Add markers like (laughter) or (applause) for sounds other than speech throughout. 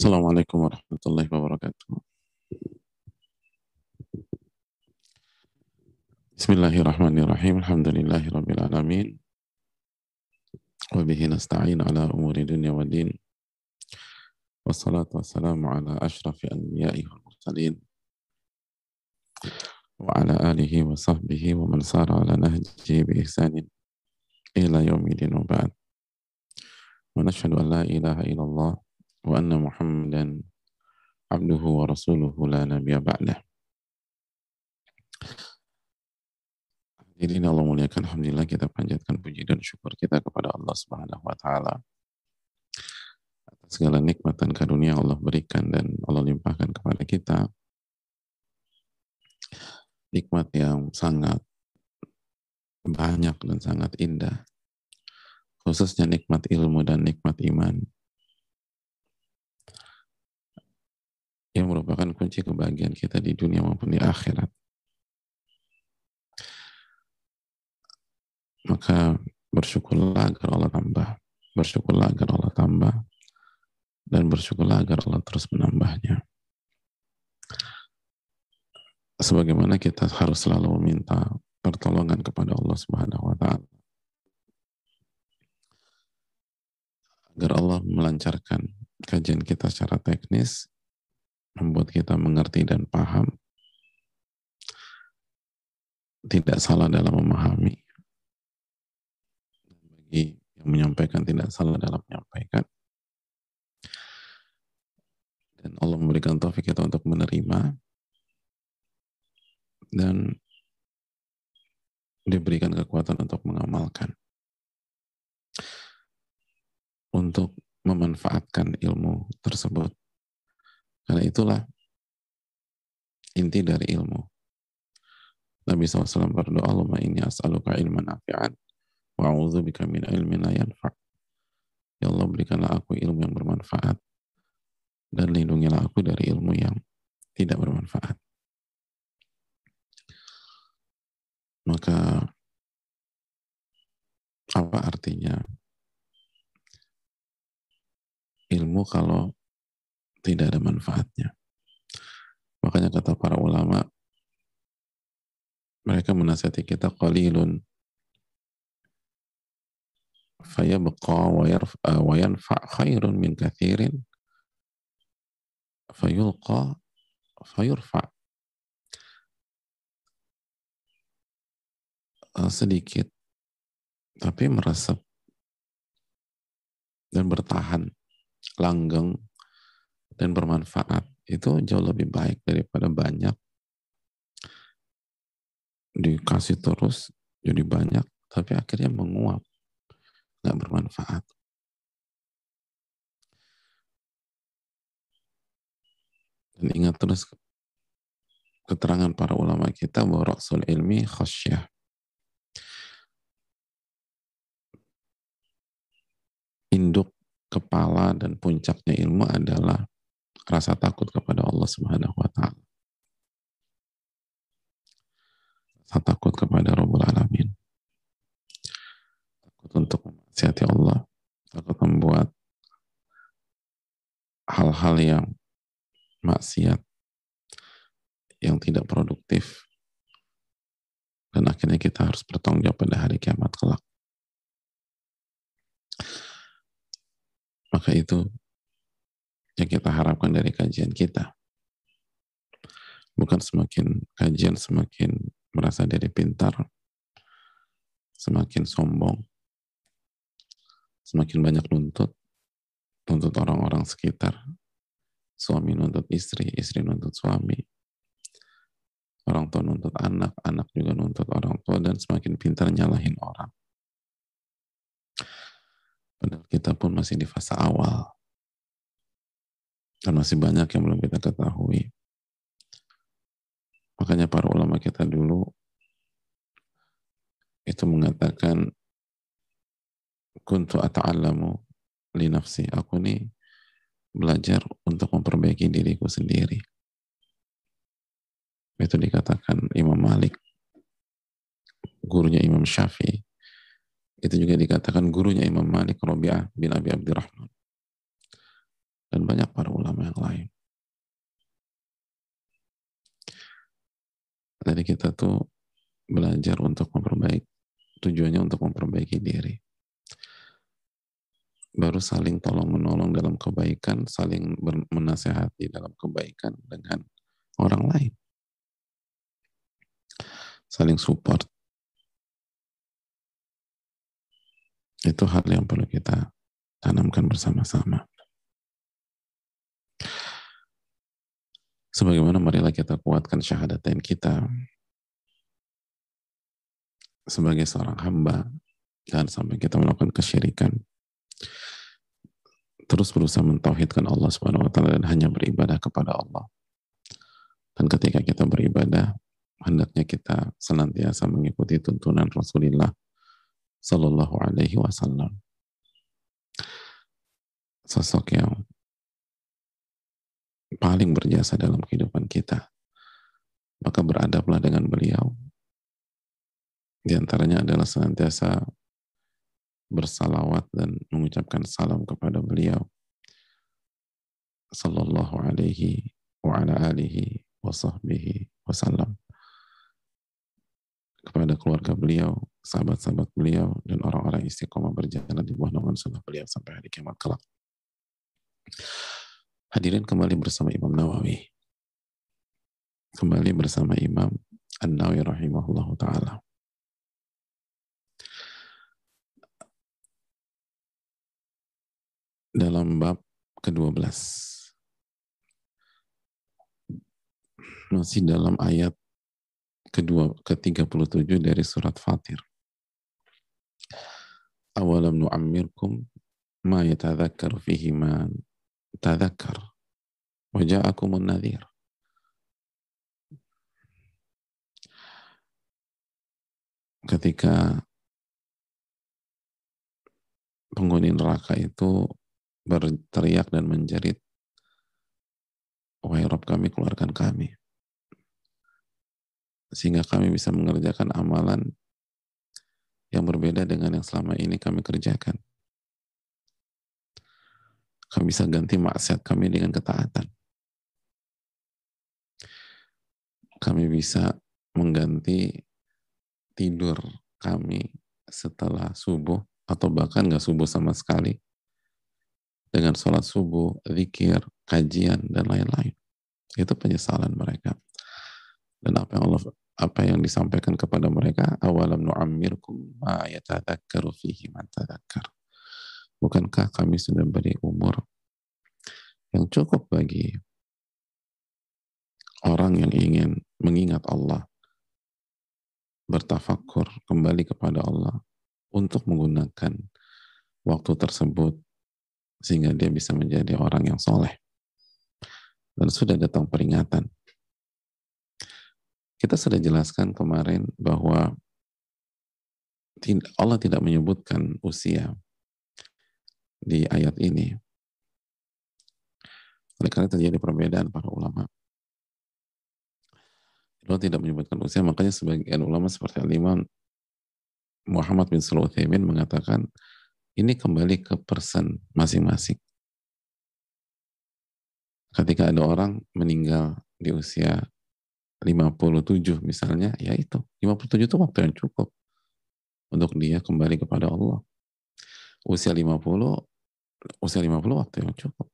Assalamualaikum warahmatullahi wabarakatuh. Bismillahirrahmanirrahim. Alhamdulillahi rabbil alamin. Wa bihi nasta'in ala umuri dunya wa din. Wassalatu wassalamu ala ashrafi anbiya'i wal mursalin. Wa ala alihi wa sahbihi wa man sara ala nahjihi bi ihsanin ila yaumidin wa ba'd. Wa nashhadu an la ilaha abduhu wa rasuluhu la nabiyya ba'dah. Jadi ini Allah muliakan, Alhamdulillah kita panjatkan puji dan syukur kita kepada Allah Subhanahu wa Ta'ala atas segala nikmat dan karunia Allah berikan dan Allah limpahkan kepada kita. Nikmat yang sangat banyak dan sangat indah, khususnya nikmat ilmu dan nikmat iman. Merupakan kunci kebahagiaan kita di dunia maupun di akhirat. Maka bersyukurlah agar Allah tambah, bersyukurlah agar Allah tambah, dan bersyukurlah agar Allah terus menambahnya. Sebagaimana kita harus selalu meminta pertolongan kepada Allah Subhanahu wa taala agar Allah melancarkan kajian kita secara teknis membuat kita mengerti dan paham, tidak salah dalam memahami. Bagi yang menyampaikan tidak salah dalam menyampaikan. Dan Allah memberikan taufik kita untuk menerima dan diberikan kekuatan untuk mengamalkan. Untuk memanfaatkan ilmu tersebut karena itulah inti dari ilmu. Nabi SAW berdoa, Allahumma inni as'aluka ilman nafi'an wa bika min ilmin la yanfa' Ya Allah berikanlah aku ilmu yang bermanfaat dan lindungilah aku dari ilmu yang tidak bermanfaat. Maka apa artinya ilmu kalau tidak ada manfaatnya. Makanya kata para ulama, mereka menasihati kita qalilun. Fayabqa wa yanfa khairun min kathirin. Fayulqa fayurfa. Eh, sedikit tapi meresap dan bertahan langgeng dan bermanfaat itu jauh lebih baik daripada banyak. Dikasih terus jadi banyak tapi akhirnya menguap nggak bermanfaat. Dan ingat terus keterangan para ulama kita bahwa rasul ilmi khasyah. Induk kepala dan puncaknya ilmu adalah rasa takut kepada Allah Subhanahu wa taala. Rasa takut kepada Rabbul Alamin. Takut untuk memaksiati Allah, takut membuat hal-hal yang maksiat yang tidak produktif dan akhirnya kita harus bertanggung jawab pada hari kiamat kelak. Maka itu yang kita harapkan dari kajian kita. Bukan semakin kajian semakin merasa diri pintar, semakin sombong, semakin banyak nuntut, nuntut orang-orang sekitar, suami nuntut istri, istri nuntut suami, orang tua nuntut anak, anak juga nuntut orang tua, dan semakin pintar nyalahin orang. Padahal kita pun masih di fase awal. Dan masih banyak yang belum kita ketahui. Makanya para ulama kita dulu itu mengatakan kuntu ata'allamu li nafsi. Aku nih belajar untuk memperbaiki diriku sendiri. Itu dikatakan Imam Malik, gurunya Imam Syafi'i. Itu juga dikatakan gurunya Imam Malik, Rabi'ah bin Abi Abdurrahman dan banyak para ulama yang lain. Jadi kita tuh belajar untuk memperbaiki, tujuannya untuk memperbaiki diri. Baru saling tolong menolong dalam kebaikan, saling menasehati dalam kebaikan dengan orang lain. Saling support. Itu hal yang perlu kita tanamkan bersama-sama. Sebagaimana marilah kita kuatkan syahadatain kita sebagai seorang hamba dan sampai kita melakukan kesyirikan terus berusaha mentauhidkan Allah Subhanahu wa taala dan hanya beribadah kepada Allah. Dan ketika kita beribadah, hendaknya kita senantiasa mengikuti tuntunan Rasulullah Sallallahu Alaihi Wasallam. Sosok yang paling berjasa dalam kehidupan kita. Maka beradablah dengan beliau. Di antaranya adalah senantiasa bersalawat dan mengucapkan salam kepada beliau. Sallallahu alaihi wa ala alihi wa sahbihi wasallam kepada keluarga beliau, sahabat-sahabat beliau, dan orang-orang istiqomah berjalan di bawah naungan sunnah beliau sampai hari kiamat kelak. Hadirin kembali bersama Imam Nawawi. Kembali bersama Imam An-Nawawi rahimahullah ta'ala. Dalam bab ke-12. Masih dalam ayat kedua ke-37 dari surat Fatir. Awalam nu'ammirkum ma yatadhakkar fihi ma tadhakkar wa ja'akumun nadhir. Ketika penghuni neraka itu berteriak dan menjerit, Wahai Rob kami, keluarkan kami sehingga kami bisa mengerjakan amalan yang berbeda dengan yang selama ini kami kerjakan. Kami bisa ganti maksiat kami dengan ketaatan. Kami bisa mengganti tidur kami setelah subuh atau bahkan nggak subuh sama sekali dengan sholat subuh, zikir, kajian, dan lain-lain. Itu penyesalan mereka. Dan apa yang Allah apa yang disampaikan kepada mereka awalam nu'ammirkum ma yatadhakkaru fihi man bukankah kami sudah beri umur yang cukup bagi orang yang ingin mengingat Allah bertafakur kembali kepada Allah untuk menggunakan waktu tersebut sehingga dia bisa menjadi orang yang soleh? Dan sudah datang peringatan. Kita sudah jelaskan kemarin bahwa Allah tidak menyebutkan usia di ayat ini. Oleh karena terjadi perbedaan para ulama. Allah tidak menyebutkan usia, makanya sebagian ulama seperti Al-Imam Muhammad bin Sulaiman mengatakan ini kembali ke person masing-masing. Ketika ada orang meninggal di usia 57 misalnya, ya itu. 57 itu waktu yang cukup untuk dia kembali kepada Allah. Usia 50, usia 50 waktu yang cukup.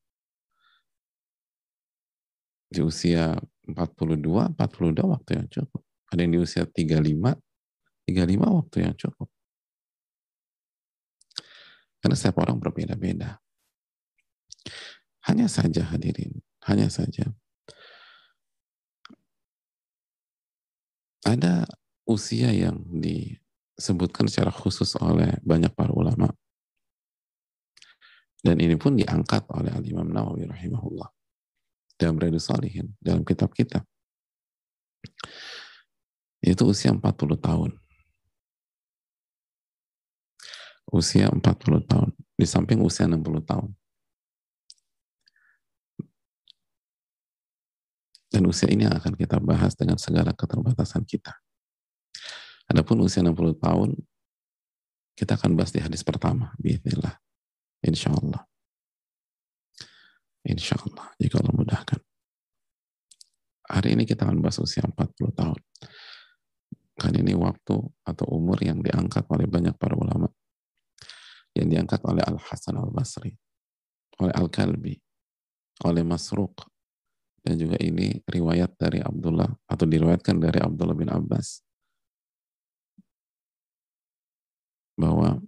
Di usia 42, 42 waktu yang cukup. Ada yang di usia 35, 35 waktu yang cukup. Karena setiap orang berbeda-beda. Hanya saja hadirin, hanya saja ada usia yang disebutkan secara khusus oleh banyak para ulama. Dan ini pun diangkat oleh Al-Imam Nawawi rahimahullah dalam Riyadus Salihin, dalam kitab kita. Itu usia 40 tahun. Usia 40 tahun. Di samping usia 60 tahun. Dan usia ini akan kita bahas dengan segala keterbatasan kita. Adapun usia 60 tahun, kita akan bahas di hadis pertama, bismillah. Insya Allah. Insya Allah, jika Allah mudahkan. Hari ini kita akan bahas usia 40 tahun. Kan ini waktu atau umur yang diangkat oleh banyak para ulama. Yang diangkat oleh Al-Hasan Al-Basri, oleh Al-Kalbi, oleh Masruq, dan juga ini riwayat dari Abdullah, atau diriwayatkan dari Abdullah bin Abbas, bahwa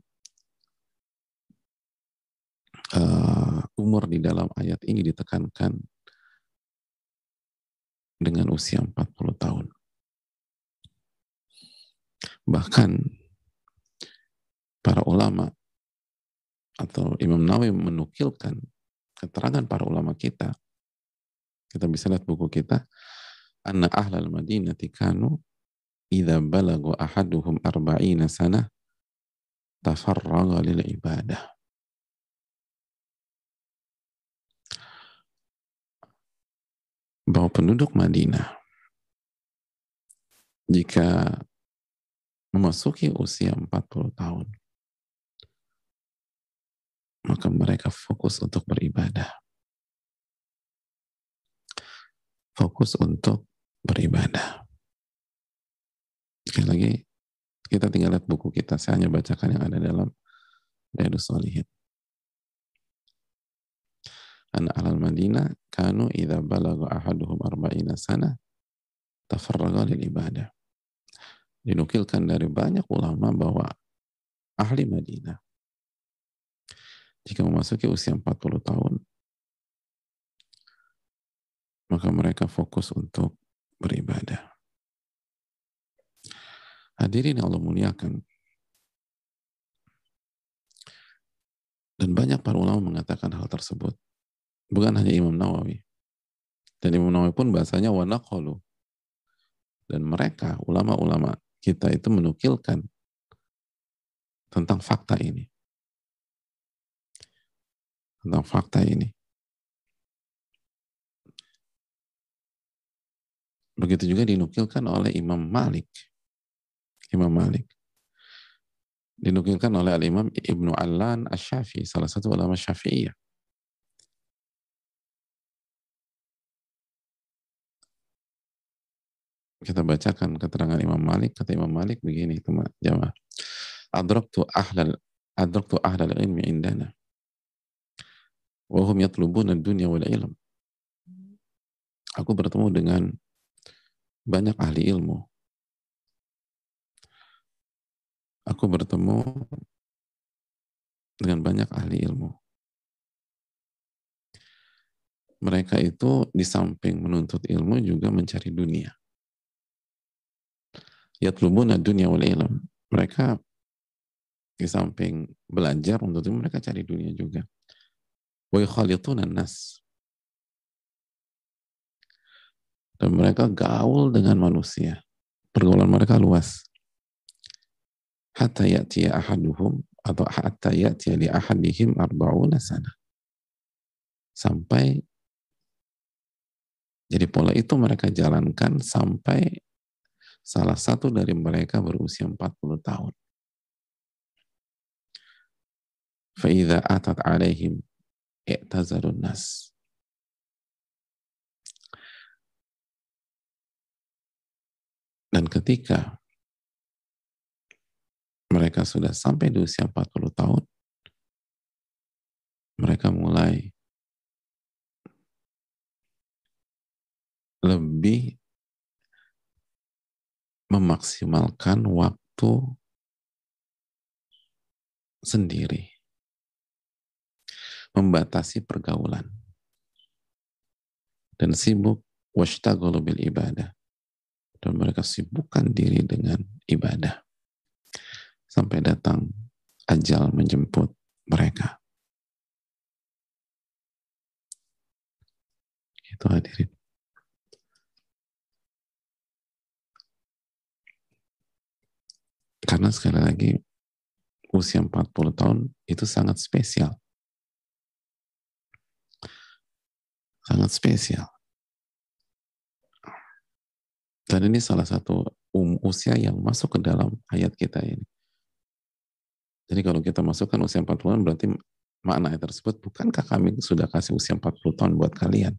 uh, umur di dalam ayat ini ditekankan dengan usia 40 tahun. Bahkan para ulama atau Imam Nawawi menukilkan keterangan para ulama kita. Kita bisa lihat buku kita. Anna ahlal madinati kanu idza balagu ahaduhum arba'ina sana tafarraga lil ibadah. Bahwa penduduk Madinah jika memasuki usia 40 tahun maka mereka fokus untuk beribadah. Fokus untuk beribadah. Sekali lagi, kita tinggal lihat buku kita. Saya hanya bacakan yang ada dalam Riyadus Salihin. An alal Madinah kanu idza balagha ahaduhum arba'ina sana tafarraga lil ibadah. Dinukilkan dari banyak ulama bahwa ahli Madinah jika memasuki usia 40 tahun maka mereka fokus untuk beribadah. Hadirin Allah muliakan. Dan banyak para ulama mengatakan hal tersebut. Bukan hanya Imam Nawawi. Dan Imam Nawawi pun bahasanya wanaqalu. Dan mereka, ulama-ulama kita itu menukilkan tentang fakta ini. Tentang fakta ini. Begitu juga dinukilkan oleh Imam Malik Imam Malik. Dinukilkan oleh Al-Imam Ibnu Allan Asy-Syafi'i, salah satu ulama Syafi'iyah. Kita bacakan keterangan Imam Malik, kata Imam Malik begini, teman jamaah. Adraktu ahlal adraktu ahlal ilmi indana. Hum yatlubuna dunya wal ilm. Aku bertemu dengan banyak ahli ilmu aku bertemu dengan banyak ahli ilmu. Mereka itu di samping menuntut ilmu juga mencari dunia. Yatlubuna dunia wal ilm. Mereka di samping belajar untuk itu mereka cari dunia juga. Wa yukhalituna nas. Dan mereka gaul dengan manusia. Pergaulan mereka luas hatta ya'tiya ahaduhum atau hatta ya'tiya li ahadihim arba'una sana. Sampai jadi pola itu mereka jalankan sampai salah satu dari mereka berusia 40 tahun. فَإِذَا atat alaihim i'tazarun nas. Dan ketika mereka sudah sampai di usia 40 tahun, mereka mulai memaksimalkan waktu sendiri, membatasi pergaulan, dan sibuk washtaghalu bil ibadah, dan mereka sibukkan diri dengan ibadah sampai datang ajal menjemput mereka. Itu hadirin. Karena sekali lagi usia 40 tahun itu sangat spesial. Sangat spesial. Dan ini salah satu um, usia yang masuk ke dalam ayat kita ini. Jadi kalau kita masukkan usia 40 tahun berarti makna ayat tersebut, bukankah kami sudah kasih usia 40 tahun buat kalian?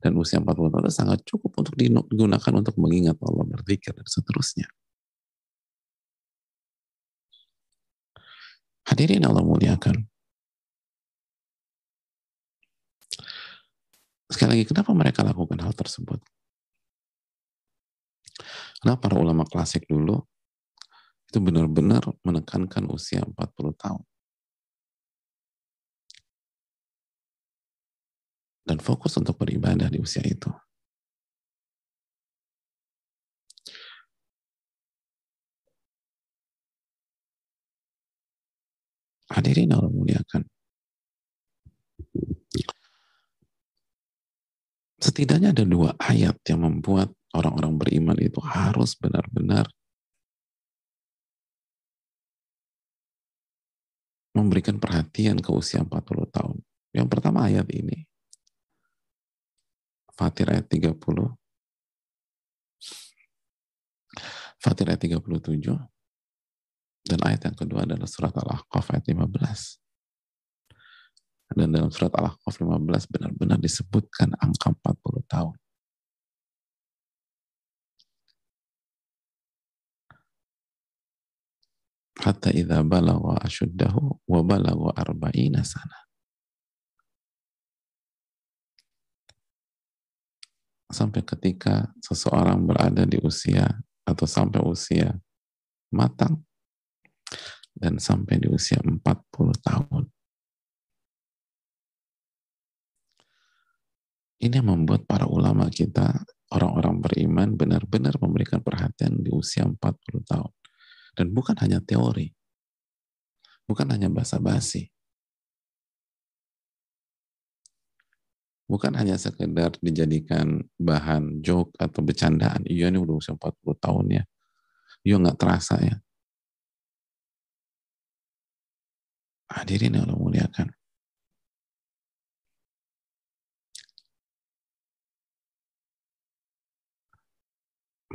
Dan usia 40 tahun itu sangat cukup untuk digunakan untuk mengingat Allah, berzikir, dan seterusnya. Hadirin Allah muliakan. Sekali lagi, kenapa mereka lakukan hal tersebut? Karena para ulama klasik dulu itu benar-benar menekankan usia 40 tahun. dan fokus untuk beribadah di usia itu. Hadirin Allah muliakan. Setidaknya ada dua ayat yang membuat orang-orang beriman itu harus benar-benar memberikan perhatian ke usia 40 tahun. Yang pertama ayat ini. Fatir ayat 30. Fatir ayat 37. Dan ayat yang kedua adalah surat Al-Ahqaf ayat 15. Dan dalam surat Al-Ahqaf 15 benar-benar disebutkan angka 40 tahun. Hatta idha balagha ashuddahu wa balagha arba'ina sana. sampai ketika seseorang berada di usia atau sampai usia matang dan sampai di usia 40 tahun. Ini yang membuat para ulama kita, orang-orang beriman benar-benar memberikan perhatian di usia 40 tahun. Dan bukan hanya teori, bukan hanya basa-basi, bukan hanya sekedar dijadikan bahan joke atau bercandaan. Iya ini udah usia 40 tahun ya. Iya nggak terasa ya. Hadirin yang Allah muliakan.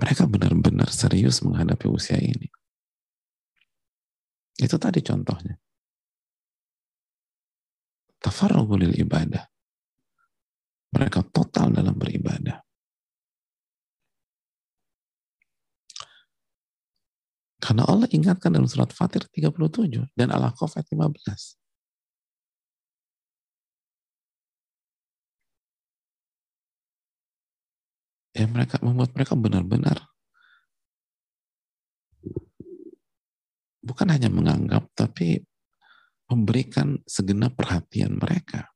Mereka benar-benar serius menghadapi usia ini. Itu tadi contohnya. Tafarrugul ibadah mereka total dalam beribadah. Karena Allah ingatkan dalam surat Fatir 37 dan Al-Ahqaf 15. Ya mereka membuat mereka benar-benar bukan hanya menganggap tapi memberikan segenap perhatian mereka.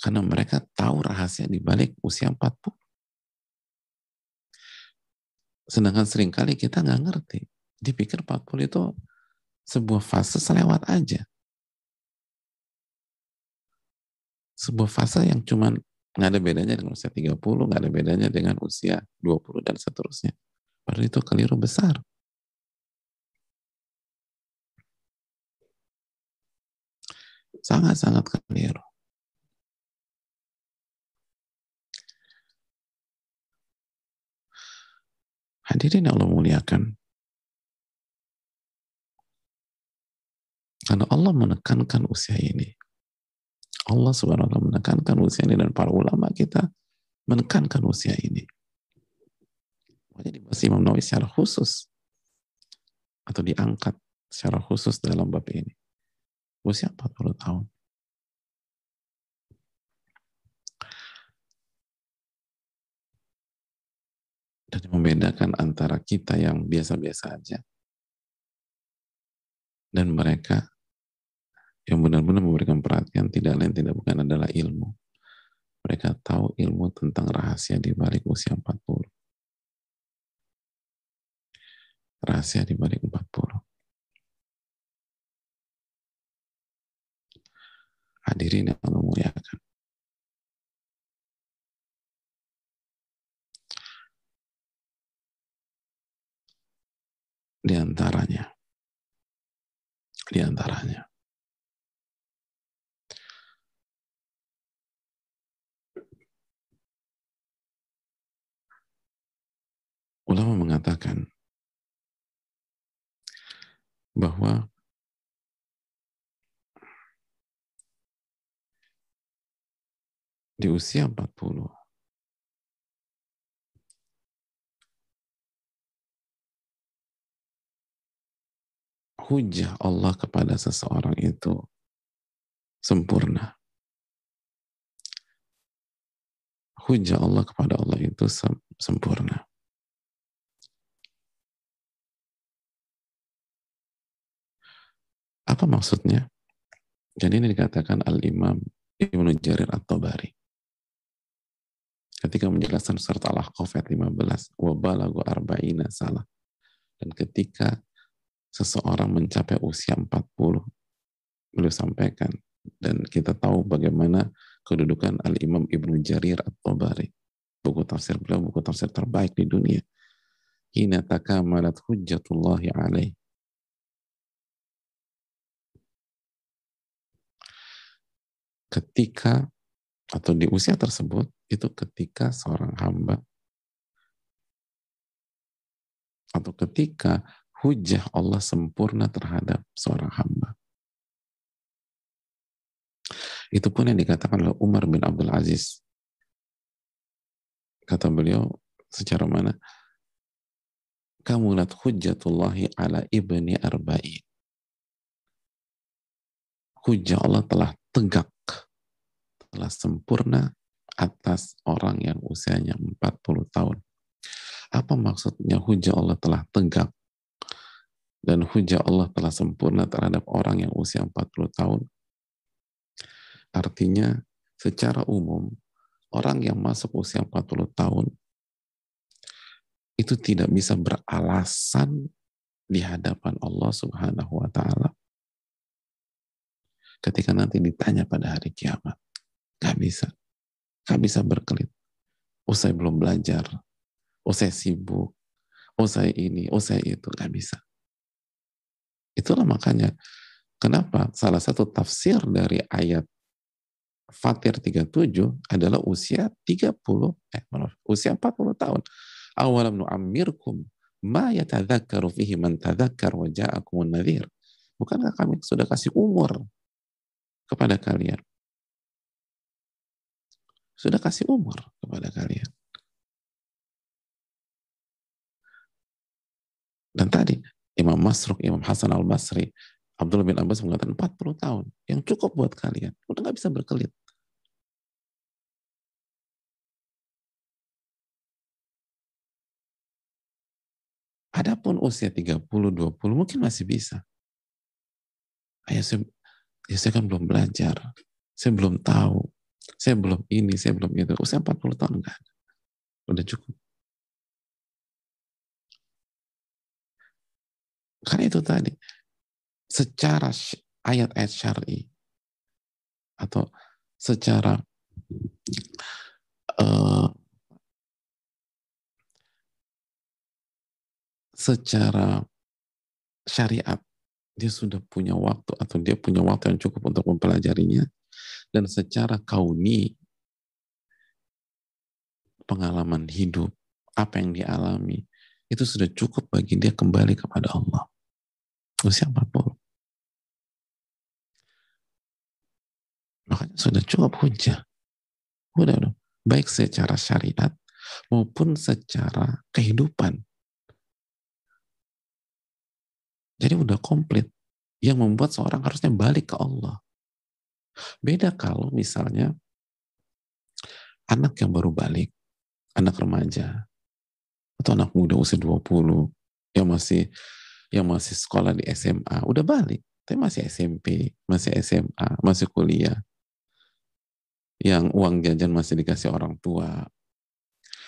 Karena mereka tahu rahasia di balik usia 40. Sedangkan sering kali kita nggak ngerti. Dipikir 40 itu sebuah fase selewat aja. Sebuah fase yang cuman nggak ada bedanya dengan usia 30, nggak ada bedanya dengan usia 20 dan seterusnya. Padahal itu keliru besar. Sangat-sangat keliru. Hadirin yang Allah muliakan. Karena Allah menekankan usia ini. Allah ta'ala menekankan usia ini dan para ulama kita menekankan usia ini. Makanya dibahas Imam Nawawi secara khusus atau diangkat secara khusus dalam bab ini. Usia 40 tahun. Dan membedakan antara kita yang biasa-biasa aja dan mereka yang benar-benar memberikan perhatian tidak lain tidak bukan adalah ilmu. Mereka tahu ilmu tentang rahasia di balik usia 40. Rahasia di balik 40. Hadirin yang Allah di antaranya. Di antaranya. Ulama mengatakan bahwa di usia 40 Hujah Allah kepada seseorang itu sempurna. Hujah Allah kepada Allah itu sempurna. Apa maksudnya? Jadi ini dikatakan Al-Imam Ibnu Jarir At-Tabari. Ketika menjelaskan surat Al-Ahqaf ayat 15, wa balagu arba'ina salah. Dan ketika seseorang mencapai usia 40, beliau sampaikan dan kita tahu bagaimana kedudukan Al-Imam Ibnu Jarir At-Tabari. Buku tafsir beliau buku tafsir terbaik di dunia. Hina takamalat hujjatullahi alaih ketika atau di usia tersebut itu ketika seorang hamba atau ketika hujah Allah sempurna terhadap seorang hamba. Itu pun yang dikatakan oleh Umar bin Abdul Aziz. Kata beliau secara mana? Kamulat hujjatullahi ala ibni arba'i. Hujah Allah telah tegak telah sempurna atas orang yang usianya 40 tahun. Apa maksudnya hujah Allah telah tegak dan hujah Allah telah sempurna terhadap orang yang usia 40 tahun? Artinya secara umum orang yang masuk usia 40 tahun itu tidak bisa beralasan di hadapan Allah Subhanahu wa taala ketika nanti ditanya pada hari kiamat. Gak bisa. Gak bisa berkelit. Usai belum belajar. Usai sibuk. Usai ini, usai itu. Gak bisa. Itulah makanya kenapa salah satu tafsir dari ayat Fatir 37 adalah usia 30 eh maaf, usia 40 tahun. Awalam nu'ammirkum ma yatadzakkaru fihi man tadzakkar wa ja'akumun nadhir. Bukankah kami sudah kasih umur kepada kalian sudah kasih umur kepada kalian. Dan tadi Imam Masruk, Imam Hasan al-Basri, Abdullah bin Abbas mengatakan 40 tahun. Yang cukup buat kalian. Udah nggak bisa berkelit. Adapun usia 30, 20 mungkin masih bisa. Ayah saya, ya saya kan belum belajar. Saya belum tahu. Saya belum ini, saya belum itu. Usia 40 tahun enggak ada. Udah cukup. Karena itu tadi, secara ayat-ayat syari. Atau secara uh, secara syariat. Dia sudah punya waktu atau dia punya waktu yang cukup untuk mempelajarinya. Dan secara kauni pengalaman hidup apa yang dialami itu sudah cukup bagi dia kembali kepada Allah. Usia 40 makanya sudah cukup hujah. Udah udah. Baik secara syariat maupun secara kehidupan. Jadi udah komplit. Yang membuat seorang harusnya balik ke Allah. Beda kalau misalnya anak yang baru balik, anak remaja, atau anak muda usia 20 yang masih yang masih sekolah di SMA, udah balik, tapi masih SMP, masih SMA, masih kuliah. Yang uang jajan masih dikasih orang tua.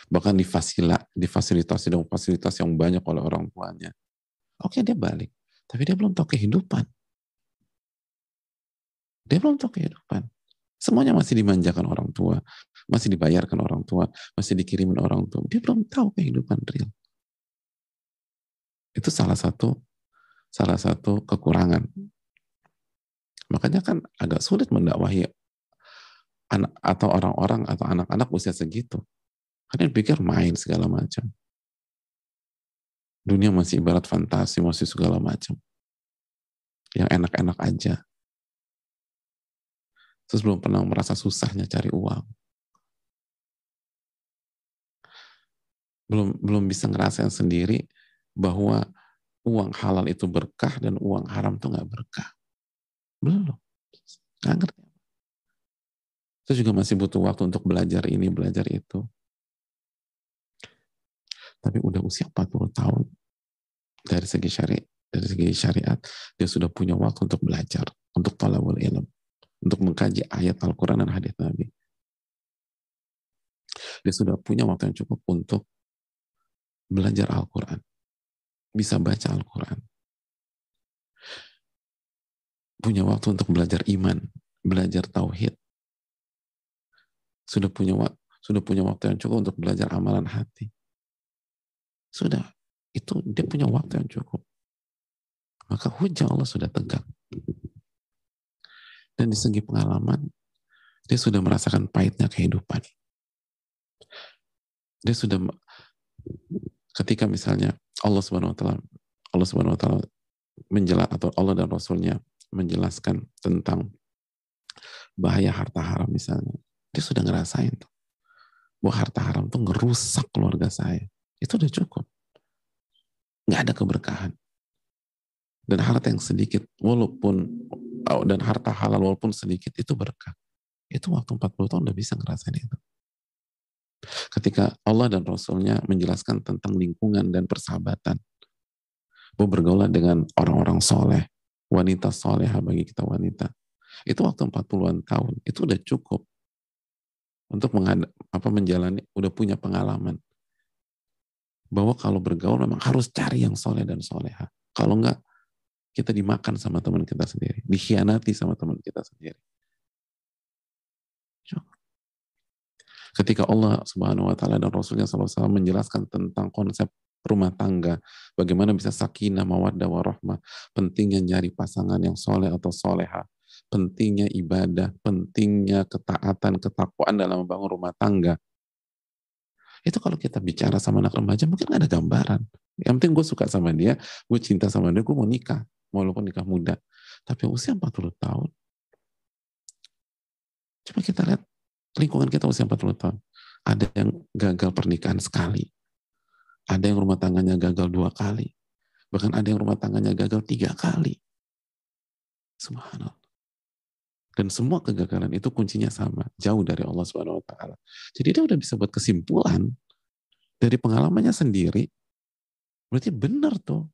Bahkan difasila, difasilitasi dengan fasilitas yang banyak oleh orang tuanya. Oke, dia balik. Tapi dia belum tahu kehidupan. Dia belum tahu kehidupan. Semuanya masih dimanjakan orang tua, masih dibayarkan orang tua, masih dikirimin orang tua. Dia belum tahu kehidupan real. Itu salah satu salah satu kekurangan. Makanya kan agak sulit mendakwahi anak atau orang-orang atau anak-anak usia segitu. Karena pikir main segala macam. Dunia masih ibarat fantasi, masih segala macam. Yang enak-enak aja Terus belum pernah merasa susahnya cari uang. Belum belum bisa ngerasain sendiri bahwa uang halal itu berkah dan uang haram itu nggak berkah. Belum. Nggak ngerti. Itu juga masih butuh waktu untuk belajar ini, belajar itu. Tapi udah usia 40 tahun dari segi syari, dari segi syariat, dia sudah punya waktu untuk belajar, untuk talabul ilm untuk mengkaji ayat Al-Quran dan hadis Nabi. Dia sudah punya waktu yang cukup untuk belajar Al-Quran. Bisa baca Al-Quran. Punya waktu untuk belajar iman, belajar tauhid. Sudah punya waktu sudah punya waktu yang cukup untuk belajar amalan hati. Sudah, itu dia punya waktu yang cukup. Maka hujah Allah sudah tegak. Dan di segi pengalaman, dia sudah merasakan pahitnya kehidupan. Dia sudah ketika misalnya Allah Subhanahu wa taala Allah Subhanahu wa taala menjelat atau Allah dan Rasulnya menjelaskan tentang bahaya harta haram misalnya. Dia sudah ngerasain tuh. Bahwa harta haram tuh ngerusak keluarga saya. Itu udah cukup. Nggak ada keberkahan. Dan harta yang sedikit, walaupun, dan harta halal walaupun sedikit, itu berkah. Itu waktu 40 tahun udah bisa ngerasain itu. Ketika Allah dan Rasulnya menjelaskan tentang lingkungan dan persahabatan. Bahwa bergaul dengan orang-orang soleh, wanita soleha bagi kita wanita. Itu waktu 40-an tahun, itu udah cukup untuk apa menjalani, udah punya pengalaman. Bahwa kalau bergaul memang harus cari yang soleh dan soleha. Kalau enggak, kita dimakan sama teman kita sendiri, dikhianati sama teman kita sendiri. Ketika Allah Subhanahu wa taala dan Rasulnya SAW menjelaskan tentang konsep rumah tangga, bagaimana bisa sakinah, mawaddah, warahmah, pentingnya nyari pasangan yang soleh atau soleha, pentingnya ibadah, pentingnya ketaatan, ketakwaan dalam membangun rumah tangga. Itu kalau kita bicara sama anak remaja mungkin gak ada gambaran. Yang penting gue suka sama dia, gue cinta sama dia, gue mau nikah, walaupun nikah muda. Tapi usia 40 tahun, coba kita lihat lingkungan kita usia 40 tahun. Ada yang gagal pernikahan sekali. Ada yang rumah tangganya gagal dua kali. Bahkan ada yang rumah tangganya gagal tiga kali. Subhanallah. Dan semua kegagalan itu kuncinya sama, jauh dari Allah Subhanahu wa taala. Jadi dia udah bisa buat kesimpulan dari pengalamannya sendiri. Berarti benar tuh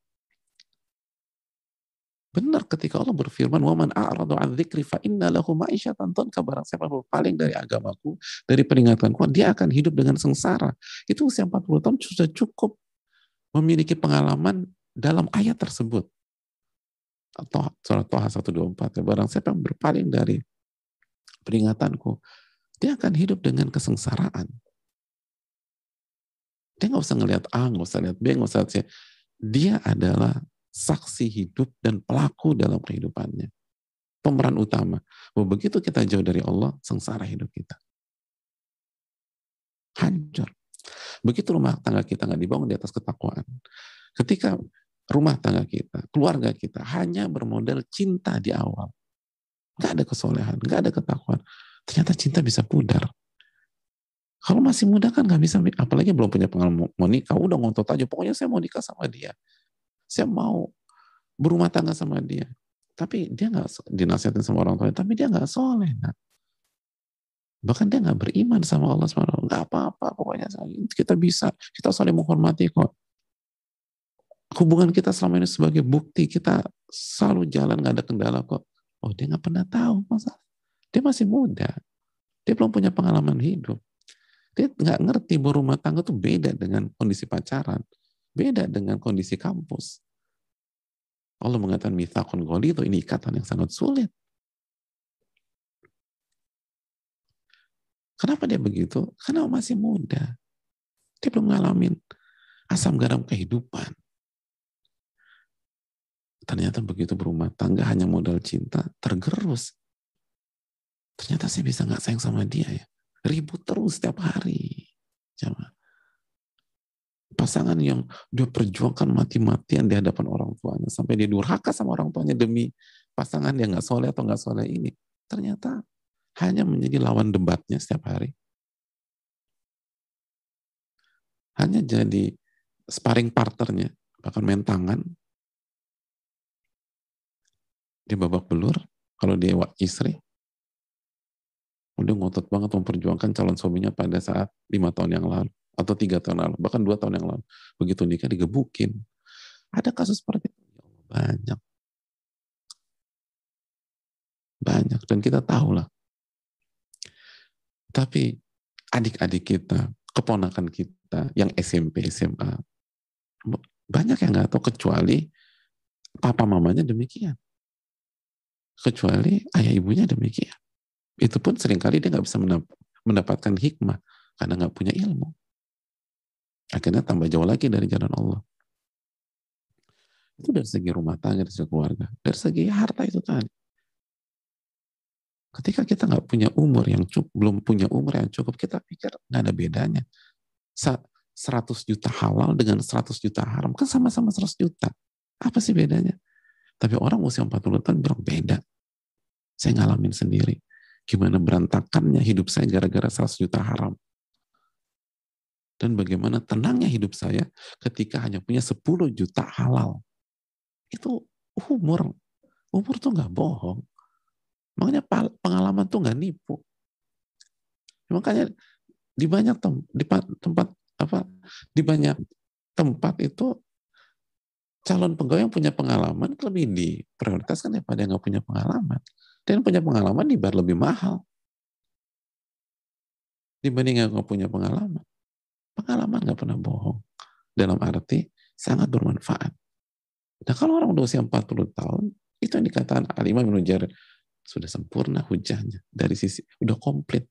Benar ketika Allah berfirman, "Waman a'radu an dzikri fa inna lahu ma'isyatan tanka barang siapa berpaling dari agamaku, dari peringatanku, dia akan hidup dengan sengsara." Itu usia 40 tahun sudah cukup memiliki pengalaman dalam ayat tersebut. Atau surat Toha 124, ya, barang siapa yang berpaling dari peringatanku, dia akan hidup dengan kesengsaraan. Dia nggak usah ngelihat A, nggak usah lihat B, nggak usah lihat C. Dia adalah saksi hidup dan pelaku dalam kehidupannya. Pemeran utama. Bahwa begitu kita jauh dari Allah, sengsara hidup kita. Hancur. Begitu rumah tangga kita nggak dibangun di atas ketakwaan. Ketika rumah tangga kita, keluarga kita hanya bermodal cinta di awal. Nggak ada kesolehan, nggak ada ketakwaan. Ternyata cinta bisa pudar. Kalau masih muda kan nggak bisa, apalagi belum punya pengalaman mau nikah, udah ngontot aja. Pokoknya saya mau nikah sama dia. Saya mau berumah tangga sama dia. Tapi dia nggak dinasihatin sama orang tuanya, tapi dia nggak soleh. Nah. Bahkan dia nggak beriman sama Allah SWT. Nggak apa-apa, pokoknya kita bisa. Kita saling menghormati kok. Hubungan kita selama ini sebagai bukti, kita selalu jalan nggak ada kendala kok. Oh dia nggak pernah tahu masalah. Dia masih muda. Dia belum punya pengalaman hidup. Dia nggak ngerti bahwa rumah tangga tuh beda dengan kondisi pacaran. Beda dengan kondisi kampus. Allah mengatakan mithakun itu ini ikatan yang sangat sulit. Kenapa dia begitu? Karena masih muda. Dia belum ngalamin asam garam kehidupan. Ternyata begitu berumah tangga hanya modal cinta, tergerus. Ternyata saya bisa nggak sayang sama dia ya. Ribut terus setiap hari. Jangan pasangan yang dia perjuangkan mati-matian di hadapan orang tuanya sampai dia durhaka sama orang tuanya demi pasangan yang nggak soleh atau nggak soleh ini. Ternyata hanya menjadi lawan debatnya setiap hari. Hanya jadi sparring partnernya, bahkan main tangan, di babak belur, kalau dia istri, udah ngotot banget memperjuangkan calon suaminya pada saat lima tahun yang lalu, atau tiga tahun lalu, bahkan dua tahun yang lalu. Begitu nikah digebukin. Ada kasus seperti itu. Ya banyak. Banyak. Dan kita tahu lah. Tapi adik-adik kita, keponakan kita yang SMP, SMA, banyak yang nggak tahu kecuali papa mamanya demikian. Kecuali ayah ibunya demikian. Itu pun sering kali dia nggak bisa mendapatkan hikmah karena nggak punya ilmu. Akhirnya tambah jauh lagi dari jalan Allah. Itu dari segi rumah tangga, dari segi keluarga. Dari segi harta itu tadi. Ketika kita nggak punya umur yang cukup, belum punya umur yang cukup, kita pikir nggak ada bedanya. 100 juta halal dengan 100 juta haram, kan sama-sama 100 juta. Apa sih bedanya? Tapi orang usia 40 tahun bilang beda. Saya ngalamin sendiri. Gimana berantakannya hidup saya gara-gara 100 juta haram. Dan bagaimana tenangnya hidup saya ketika hanya punya 10 juta halal. Itu umur. Umur tuh nggak bohong. Makanya pengalaman tuh nggak nipu. Makanya di banyak tem di tempat apa di banyak tempat itu calon pegawai yang punya pengalaman lebih diprioritaskan daripada yang nggak punya pengalaman. Dan punya pengalaman dibayar lebih mahal dibanding yang nggak punya pengalaman. Pengalaman nggak pernah bohong. Dalam arti sangat bermanfaat. Nah kalau orang udah usia 40 tahun, itu yang dikatakan Alimah Jarir sudah sempurna hujahnya dari sisi udah komplit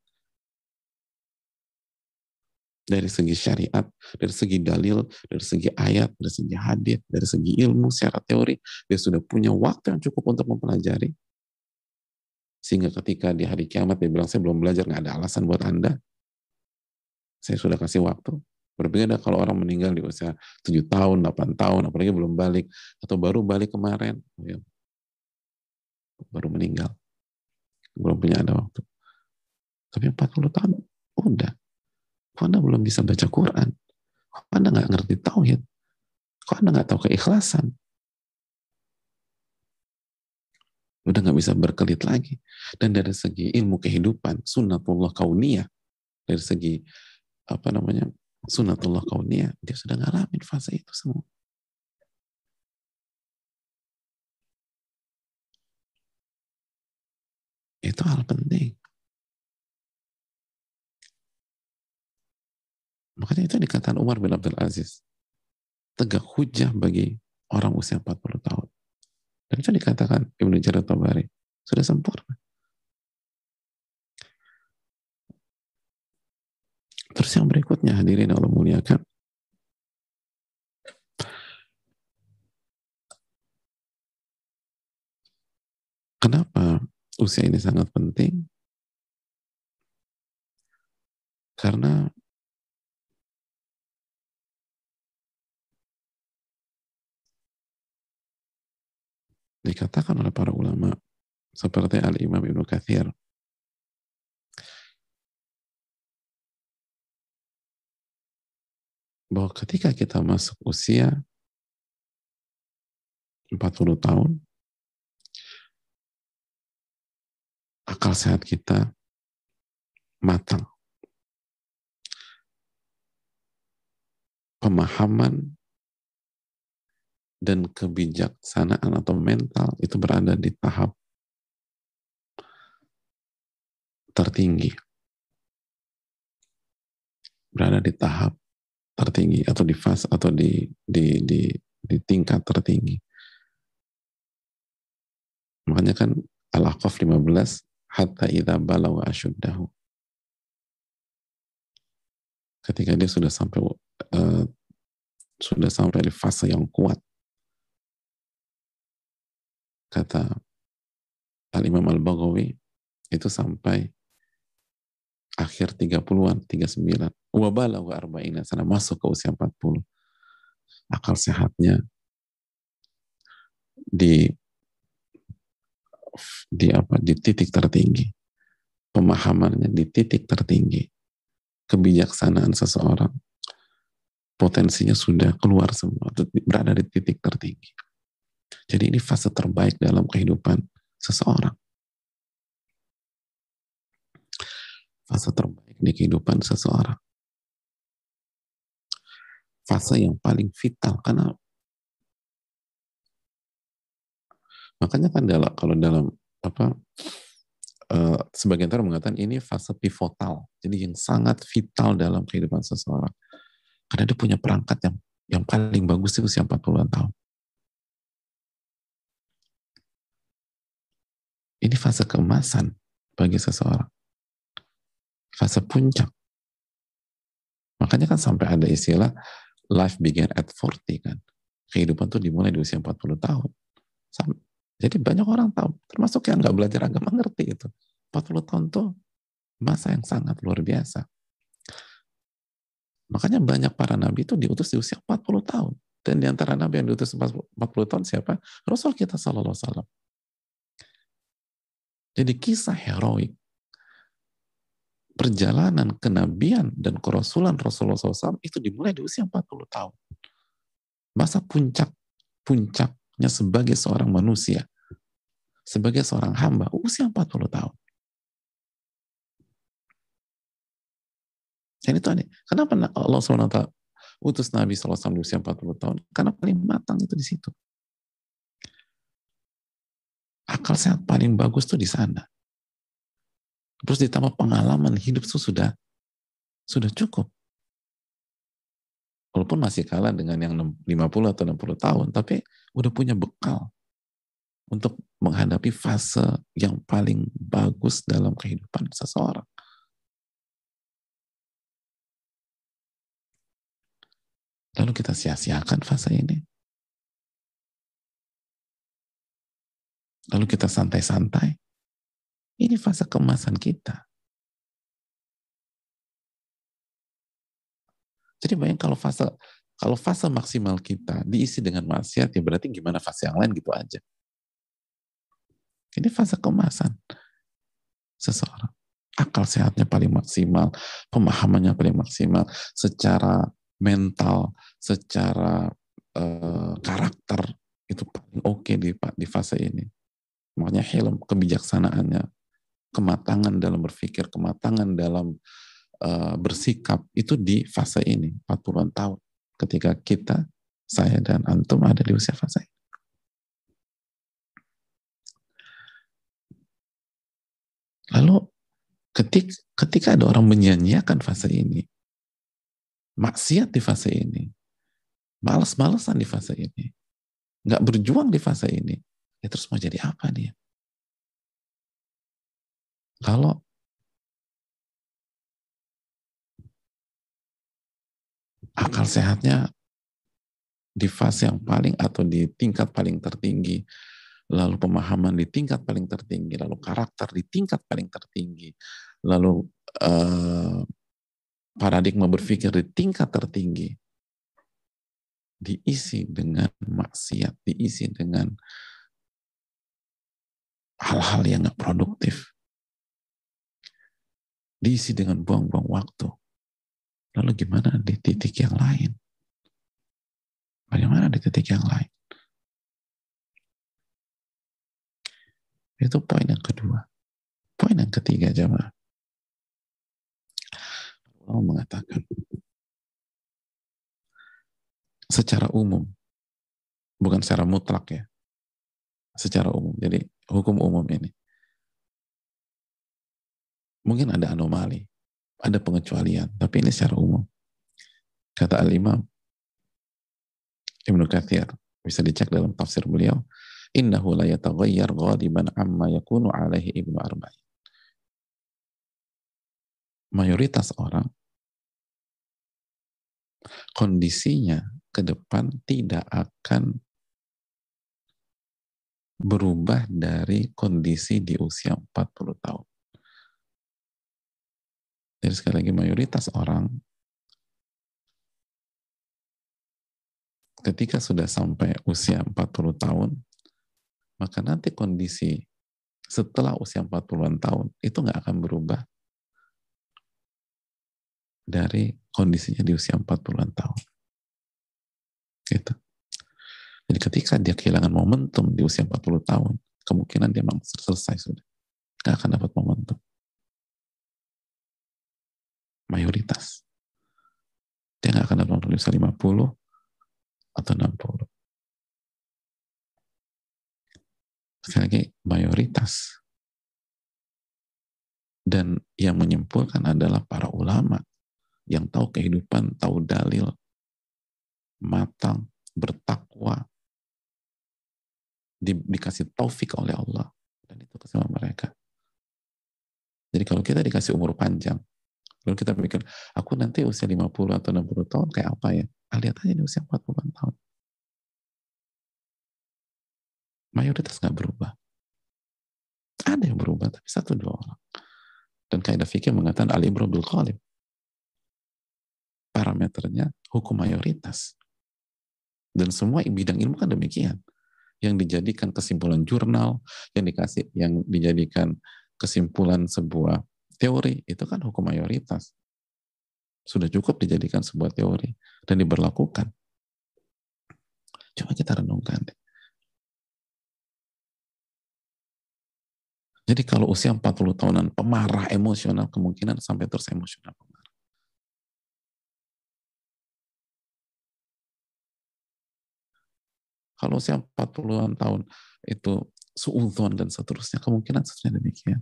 dari segi syariat, dari segi dalil, dari segi ayat, dari segi hadith, dari segi ilmu secara teori, dia sudah punya waktu yang cukup untuk mempelajari. Sehingga ketika di hari kiamat dia bilang, saya belum belajar, nggak ada alasan buat Anda. Saya sudah kasih waktu. Berbeda kalau orang meninggal di usia 7 tahun, 8 tahun, apalagi belum balik, atau baru balik kemarin, ya, baru meninggal belum punya ada waktu. Tapi 40 tahun, udah. Kok Anda belum bisa baca Quran? Kok Anda nggak ngerti tauhid? Kok Anda nggak tahu keikhlasan? Udah nggak bisa berkelit lagi. Dan dari segi ilmu kehidupan, sunnatullah kauniyah, dari segi apa namanya sunnatullah kauniyah, dia sudah ngalamin fase itu semua. Itu hal penting. Makanya itu dikatakan Umar bin Abdul Aziz. Tegak hujah bagi orang usia 40 tahun. Dan itu dikatakan Ibnu Jarir Tabari. Sudah sempurna. Terus yang berikutnya hadirin Allah muliakan. Kenapa usia ini sangat penting karena dikatakan oleh para ulama seperti Al-Imam Ibnu Kathir bahwa ketika kita masuk usia 40 tahun akal sehat kita matang. Pemahaman dan kebijaksanaan atau mental itu berada di tahap tertinggi. Berada di tahap tertinggi atau di fase atau di di di di tingkat tertinggi. Makanya kan Al-Ahqaf 15 hatta idza balawa asyuddahu. Ketika dia sudah sampai uh, sudah sampai di fase yang kuat. Kata Al-Imam Al-Baghawi itu sampai akhir 30-an, 39. Wabala wa arba'ina sana masuk ke usia 40. Akal sehatnya di di apa di titik tertinggi pemahamannya di titik tertinggi kebijaksanaan seseorang potensinya sudah keluar semua, berada di titik tertinggi. Jadi ini fase terbaik dalam kehidupan seseorang. Fase terbaik di kehidupan seseorang. Fase yang paling vital karena makanya kan dalam kalau dalam apa uh, sebagian orang mengatakan ini fase pivotal, jadi yang sangat vital dalam kehidupan seseorang. Karena dia punya perangkat yang yang paling bagus itu usia 40 tahun. Ini fase keemasan bagi seseorang. Fase puncak. Makanya kan sampai ada istilah life began at 40 kan. Kehidupan tuh dimulai di usia 40 tahun. Jadi banyak orang tahu, termasuk yang nggak belajar agama ngerti itu. 40 tahun tuh masa yang sangat luar biasa. Makanya banyak para nabi itu diutus di usia 40 tahun. Dan di antara nabi yang diutus 40 tahun siapa? Rasul kita sallallahu alaihi wasallam. Jadi kisah heroik perjalanan kenabian dan kerasulan Rasulullah SAW itu dimulai di usia 40 tahun. Masa puncak puncaknya sebagai seorang manusia, sebagai seorang hamba, usia 40 tahun. Dan itu aneh. Kenapa Allah SWT utus Nabi SAW di usia 40 tahun? Karena paling matang itu di situ akal sehat paling bagus tuh di sana. Terus ditambah pengalaman hidup itu sudah sudah cukup. Walaupun masih kalah dengan yang 50 atau 60 tahun, tapi udah punya bekal untuk menghadapi fase yang paling bagus dalam kehidupan seseorang. Lalu kita sia-siakan fase ini. lalu kita santai-santai. Ini fase kemasan kita. Jadi bayang kalau fase kalau fase maksimal kita diisi dengan maksiat ya berarti gimana fase yang lain gitu aja. Ini fase kemasan seseorang. Akal sehatnya paling maksimal, pemahamannya paling maksimal, secara mental, secara uh, karakter itu paling oke okay di, di fase ini. Makanya hilm, kebijaksanaannya, kematangan dalam berpikir, kematangan dalam uh, bersikap, itu di fase ini, 40-an tahun. Ketika kita, saya dan antum ada di usia fase ini. Lalu ketika, ketika ada orang menyanyiakan fase ini, maksiat di fase ini, malas-malesan di fase ini, nggak berjuang di fase ini, ya terus mau jadi apa dia? Kalau akal sehatnya di fase yang paling atau di tingkat paling tertinggi, lalu pemahaman di tingkat paling tertinggi, lalu karakter di tingkat paling tertinggi, lalu uh, paradigma berpikir di tingkat tertinggi, diisi dengan maksiat, diisi dengan hal-hal yang gak produktif. Diisi dengan buang-buang waktu. Lalu gimana di titik yang lain? Bagaimana di titik yang lain? Itu poin yang kedua. Poin yang ketiga, jamaah. Allah mengatakan, secara umum, bukan secara mutlak ya, secara umum. Jadi hukum umum ini. Mungkin ada anomali, ada pengecualian, tapi ini secara umum. Kata Al-Imam Ibnu Kathir, bisa dicek dalam tafsir beliau, innahu la yataghayyar ghadiban amma yakunu alaihi ibnu arba'in. Mayoritas orang kondisinya ke depan tidak akan berubah dari kondisi di usia 40 tahun. Jadi sekali lagi mayoritas orang ketika sudah sampai usia 40 tahun, maka nanti kondisi setelah usia 40-an tahun itu nggak akan berubah dari kondisinya di usia 40-an tahun. Gitu. Jadi ketika dia kehilangan momentum di usia 40 tahun, kemungkinan dia memang selesai sudah. Nggak akan dapat momentum. Mayoritas. Dia gak akan dapat usia 50 atau 60. Sekali lagi, mayoritas. Dan yang menyimpulkan adalah para ulama yang tahu kehidupan, tahu dalil, matang, bertakwa, di, dikasih taufik oleh Allah. Dan itu kesama mereka. Jadi kalau kita dikasih umur panjang, lalu kita pikir, aku nanti usia 50 atau 60 tahun kayak apa ya? Ah, lihat aja di usia 40 tahun. Mayoritas nggak berubah. Ada yang berubah, tapi satu dua orang. Dan kaidah fikih mengatakan al-ibro bil qalib. Parameternya hukum mayoritas. Dan semua bidang ilmu kan demikian. Yang dijadikan kesimpulan jurnal, yang dikasih yang dijadikan kesimpulan sebuah teori, itu kan hukum mayoritas. Sudah cukup dijadikan sebuah teori dan diberlakukan. Coba kita renungkan. Jadi kalau usia 40 tahunan pemarah emosional kemungkinan sampai terus emosional pemarah. Kalau usia 40-an tahun itu suudon dan seterusnya kemungkinan seterusnya demikian.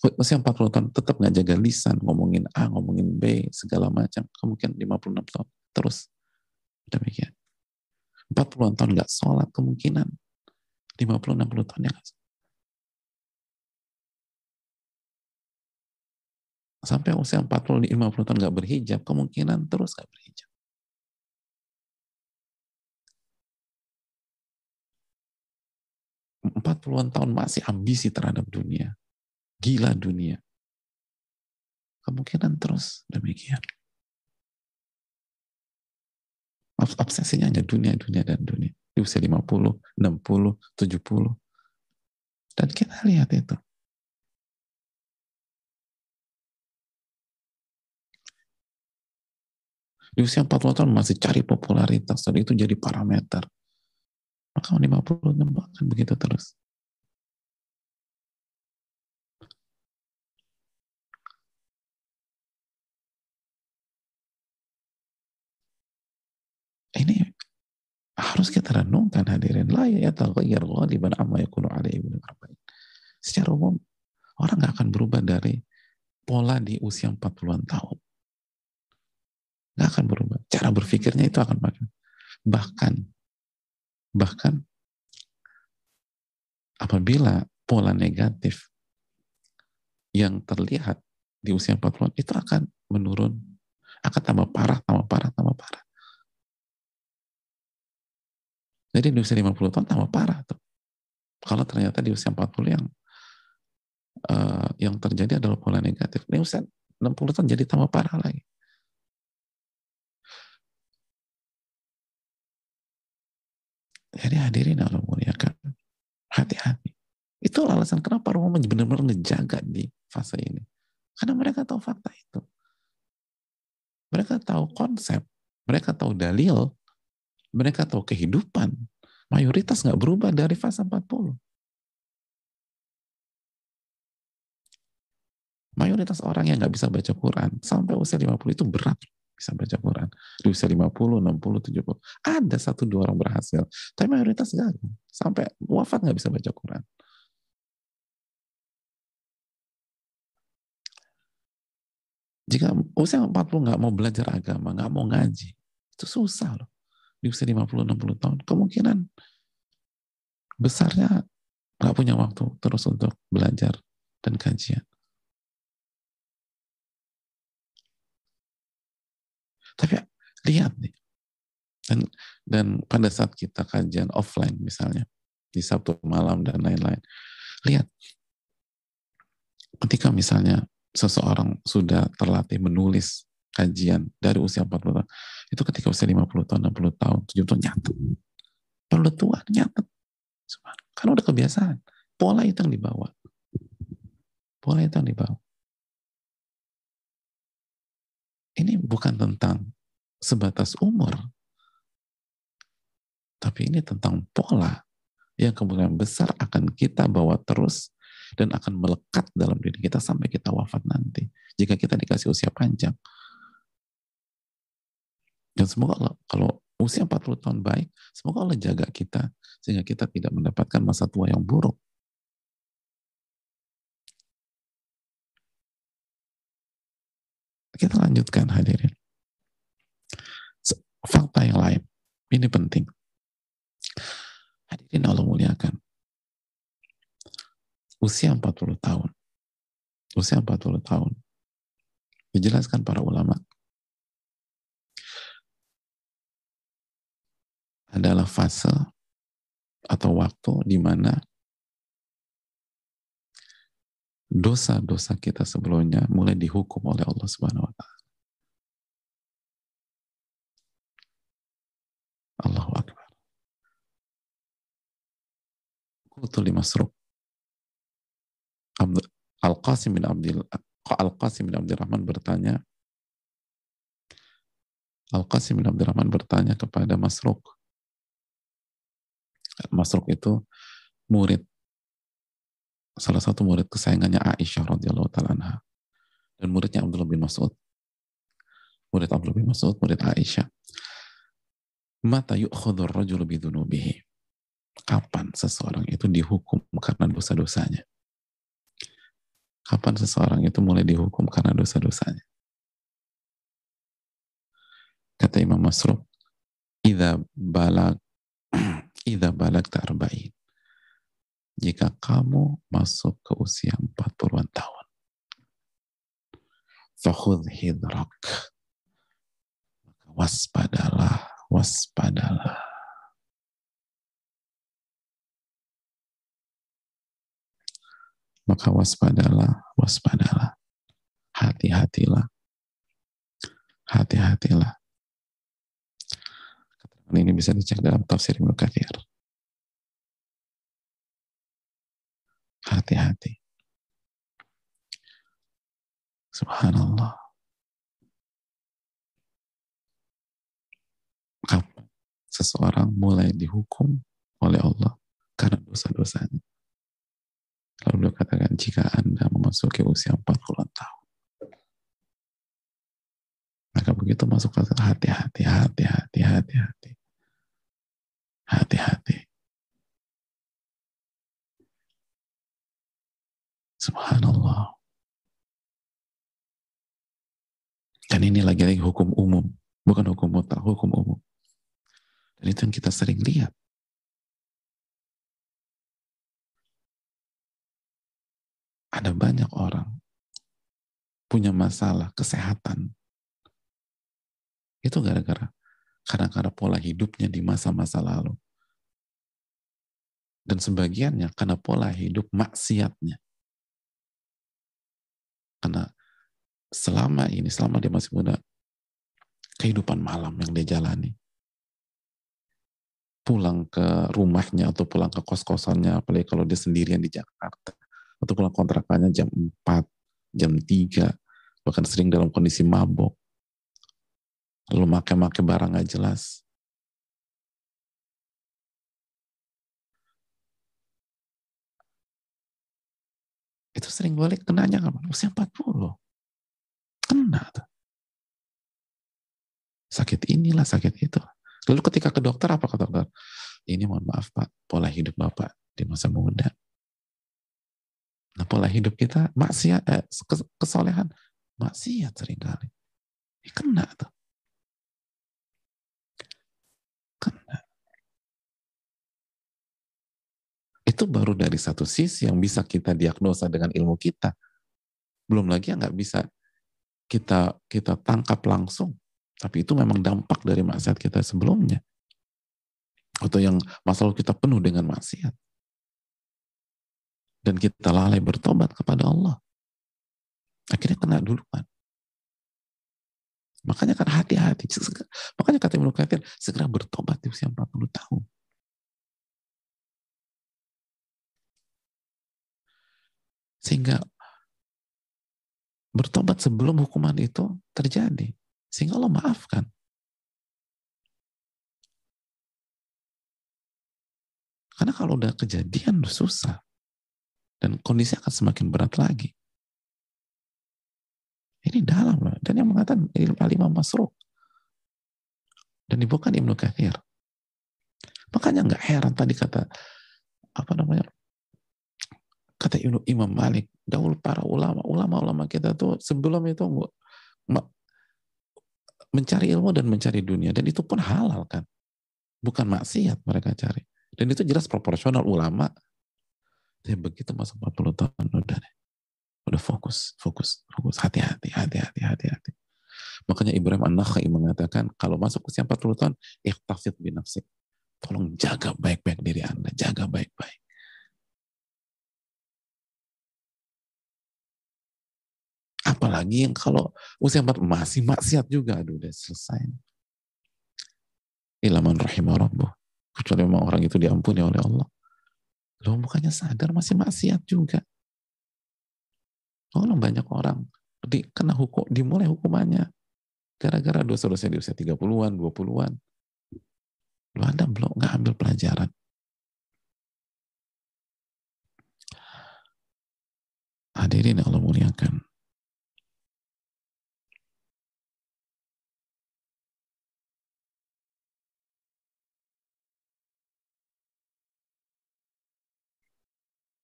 Usia 40 tahun tetap nggak jaga lisan, ngomongin A, ngomongin B, segala macam. Kemungkinan 56 tahun terus demikian. 40-an tahun nggak sholat kemungkinan 50-60 tahun ya sampai usia 40 50 tahun nggak berhijab, kemungkinan terus nggak berhijab. Empat puluhan tahun masih ambisi terhadap dunia. Gila dunia. Kemungkinan terus demikian. Obsesinya hanya dunia, dunia, dan dunia. Di usia 50, 60, 70. Dan kita lihat itu. Di usia 40 tahun masih cari popularitas dan itu jadi parameter. Maka 50 akan begitu terus. Ini harus kita renungkan hadirin. La ya taghayyar ghaliban amma yakunu alaihi ibn arba'in. Secara umum, orang nggak akan berubah dari pola di usia 40-an tahun. Nggak akan berubah. Cara berpikirnya itu akan makin. Bahkan, bahkan apabila pola negatif yang terlihat di usia 40-an itu akan menurun, akan tambah parah, tambah parah, tambah parah. Jadi di usia 50 tahun tambah parah tuh. Kalau ternyata di usia 40 yang uh, yang terjadi adalah pola negatif. Di usia 60 tahun jadi tambah parah lagi. Jadi hadirin Allah muliakan. Hati-hati. Itu alasan kenapa Roma benar-benar ngejaga di fase ini. Karena mereka tahu fakta itu. Mereka tahu konsep. Mereka tahu dalil. Mereka tahu kehidupan. Mayoritas nggak berubah dari fase 40. Mayoritas orang yang nggak bisa baca Quran sampai usia 50 itu berat bisa baca Quran. Di usia 50, 60, 70. Ada satu dua orang berhasil. Tapi mayoritas gagal. Sampai wafat nggak bisa baca Quran. Jika usia 40 nggak mau belajar agama, nggak mau ngaji, itu susah loh. Di usia 50, 60 tahun, kemungkinan besarnya nggak punya waktu terus untuk belajar dan kajian. Tapi lihat nih. Dan dan pada saat kita kajian offline misalnya di Sabtu malam dan lain-lain. Lihat. Ketika misalnya seseorang sudah terlatih menulis kajian dari usia 40 tahun, itu ketika usia 50 tahun, 60 tahun, 70 tahun nyatet. Perlu tua nyatet. Karena udah kebiasaan. Pola itu yang dibawa. Pola itu yang dibawa. ini bukan tentang sebatas umur. Tapi ini tentang pola yang kemudian besar akan kita bawa terus dan akan melekat dalam diri kita sampai kita wafat nanti. Jika kita dikasih usia panjang. Dan semoga Allah, kalau usia 40 tahun baik, semoga Allah jaga kita sehingga kita tidak mendapatkan masa tua yang buruk. Kita lanjutkan hadirin. Fakta yang lain, ini penting. Hadirin Allah muliakan. Usia 40 tahun. Usia 40 tahun. Dijelaskan para ulama. Adalah fase atau waktu di mana dosa-dosa kita sebelumnya mulai dihukum oleh Allah Subhanahu wa taala. Allahu Akbar. Qultu li Masruq. Al-Qasim bin Abdul Al-Qasim bin Abdurrahman bertanya Al-Qasim bin Abdurrahman bertanya kepada Masruq. Masruq itu murid salah satu murid kesayangannya Aisyah radhiyallahu taala anha dan muridnya Abdullah bin Mas'ud. Murid Abdullah bin Mas'ud, murid Aisyah. Mata yu'khadhu ar-rajulu bidhunubihi kapan seseorang itu dihukum karena dosa-dosanya. Kapan seseorang itu mulai dihukum karena dosa-dosanya. Kata Imam Masruq, Ida balag, Ida balag ta'arba'in. Jika kamu masuk ke usia 40-an tahun, fakhud hidrak. Waspadalah, waspadalah maka waspadalah, waspadalah. Hati-hatilah. Hati-hatilah. Keterangan ini bisa dicek dalam tafsir Ibnu Katsir. Hati-hati. Subhanallah. Kapan seseorang mulai dihukum oleh Allah karena dosa-dosanya? Lalu beliau katakan, jika Anda memasuki usia 40 tahun, maka begitu masuk fase hati-hati, hati-hati, hati-hati. Hati-hati. Subhanallah. Dan ini lagi-lagi hukum umum, bukan hukum mutlak, hukum umum. Dan itu yang kita sering lihat. ada banyak orang punya masalah kesehatan. Itu gara-gara karena karena pola hidupnya di masa-masa lalu. Dan sebagiannya karena pola hidup maksiatnya. Karena selama ini, selama dia masih muda, kehidupan malam yang dia jalani. Pulang ke rumahnya atau pulang ke kos-kosannya, apalagi kalau dia sendirian di Jakarta atau pulang kontrakannya jam 4, jam 3, bahkan sering dalam kondisi mabok. Lalu make-make barang gak jelas. Itu sering balik kenanya kapan? Usia 40. Kena tuh. Sakit inilah, sakit itu. Lalu ketika ke dokter, apa kata dokter? Ini mohon maaf Pak, pola hidup Bapak di masa muda Nah, pola hidup kita maksiat, eh, kesolehan, maksiat sering kali. Ya, kena tuh. Itu baru dari satu sisi yang bisa kita diagnosa dengan ilmu kita. Belum lagi yang nggak bisa kita kita tangkap langsung. Tapi itu memang dampak dari maksiat kita sebelumnya. Atau yang masalah kita penuh dengan maksiat dan kita lalai bertobat kepada Allah. Akhirnya kena duluan. Makanya kan hati-hati. Makanya kata Ibnu segera bertobat di usia 40 tahun. Sehingga bertobat sebelum hukuman itu terjadi. Sehingga Allah maafkan. Karena kalau udah kejadian susah. Dan kondisi akan semakin berat lagi. Ini dalam loh. Dan yang mengatakan Al-Imam Masruk. Dan bukan Ibnu Kathir. Makanya nggak heran tadi kata apa namanya kata Imam Malik dahulu para ulama ulama-ulama kita tuh sebelum itu mencari ilmu dan mencari dunia. Dan itu pun halal kan? Bukan maksiat mereka cari. Dan itu jelas proporsional ulama. Tapi begitu masuk 40 tahun udah deh. Udah fokus fokus fokus. Hati-hati hati-hati hati-hati. Makanya Ibrahim An-Nakhai mengatakan kalau masuk usia 40 tahun ikhtasid binafsik tolong jaga baik-baik diri anda jaga baik-baik Apalagi yang kalau usia empat masih maksiat juga, aduh udah selesai. Ilaman rahimah rabbuh. Kecuali memang orang itu diampuni oleh Allah. Loh bukannya sadar masih maksiat juga. Tolong banyak orang di, kena hukum, dimulai hukumannya. Gara-gara dosa-dosa di usia 30-an, 20-an. Lo Anda belum nggak ambil pelajaran. Hadirin Allah muliakan.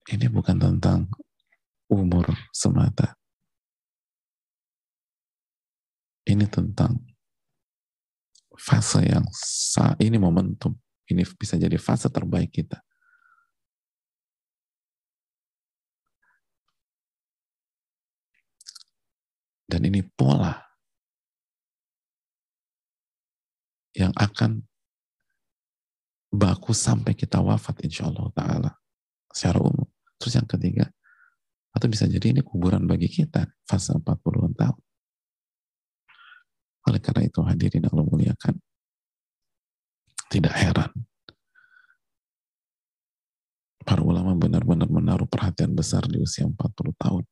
Ini bukan tentang umur semata. Ini tentang fase yang sa ini momentum. Ini bisa jadi fase terbaik kita. Dan ini pola yang akan baku sampai kita wafat insya Allah ta'ala secara umum. Terus yang ketiga, atau bisa jadi ini kuburan bagi kita fase 40-an tahun. Oleh karena itu hadirin Allah muliakan. Tidak heran. Para ulama benar-benar menaruh perhatian besar di usia 40 tahun.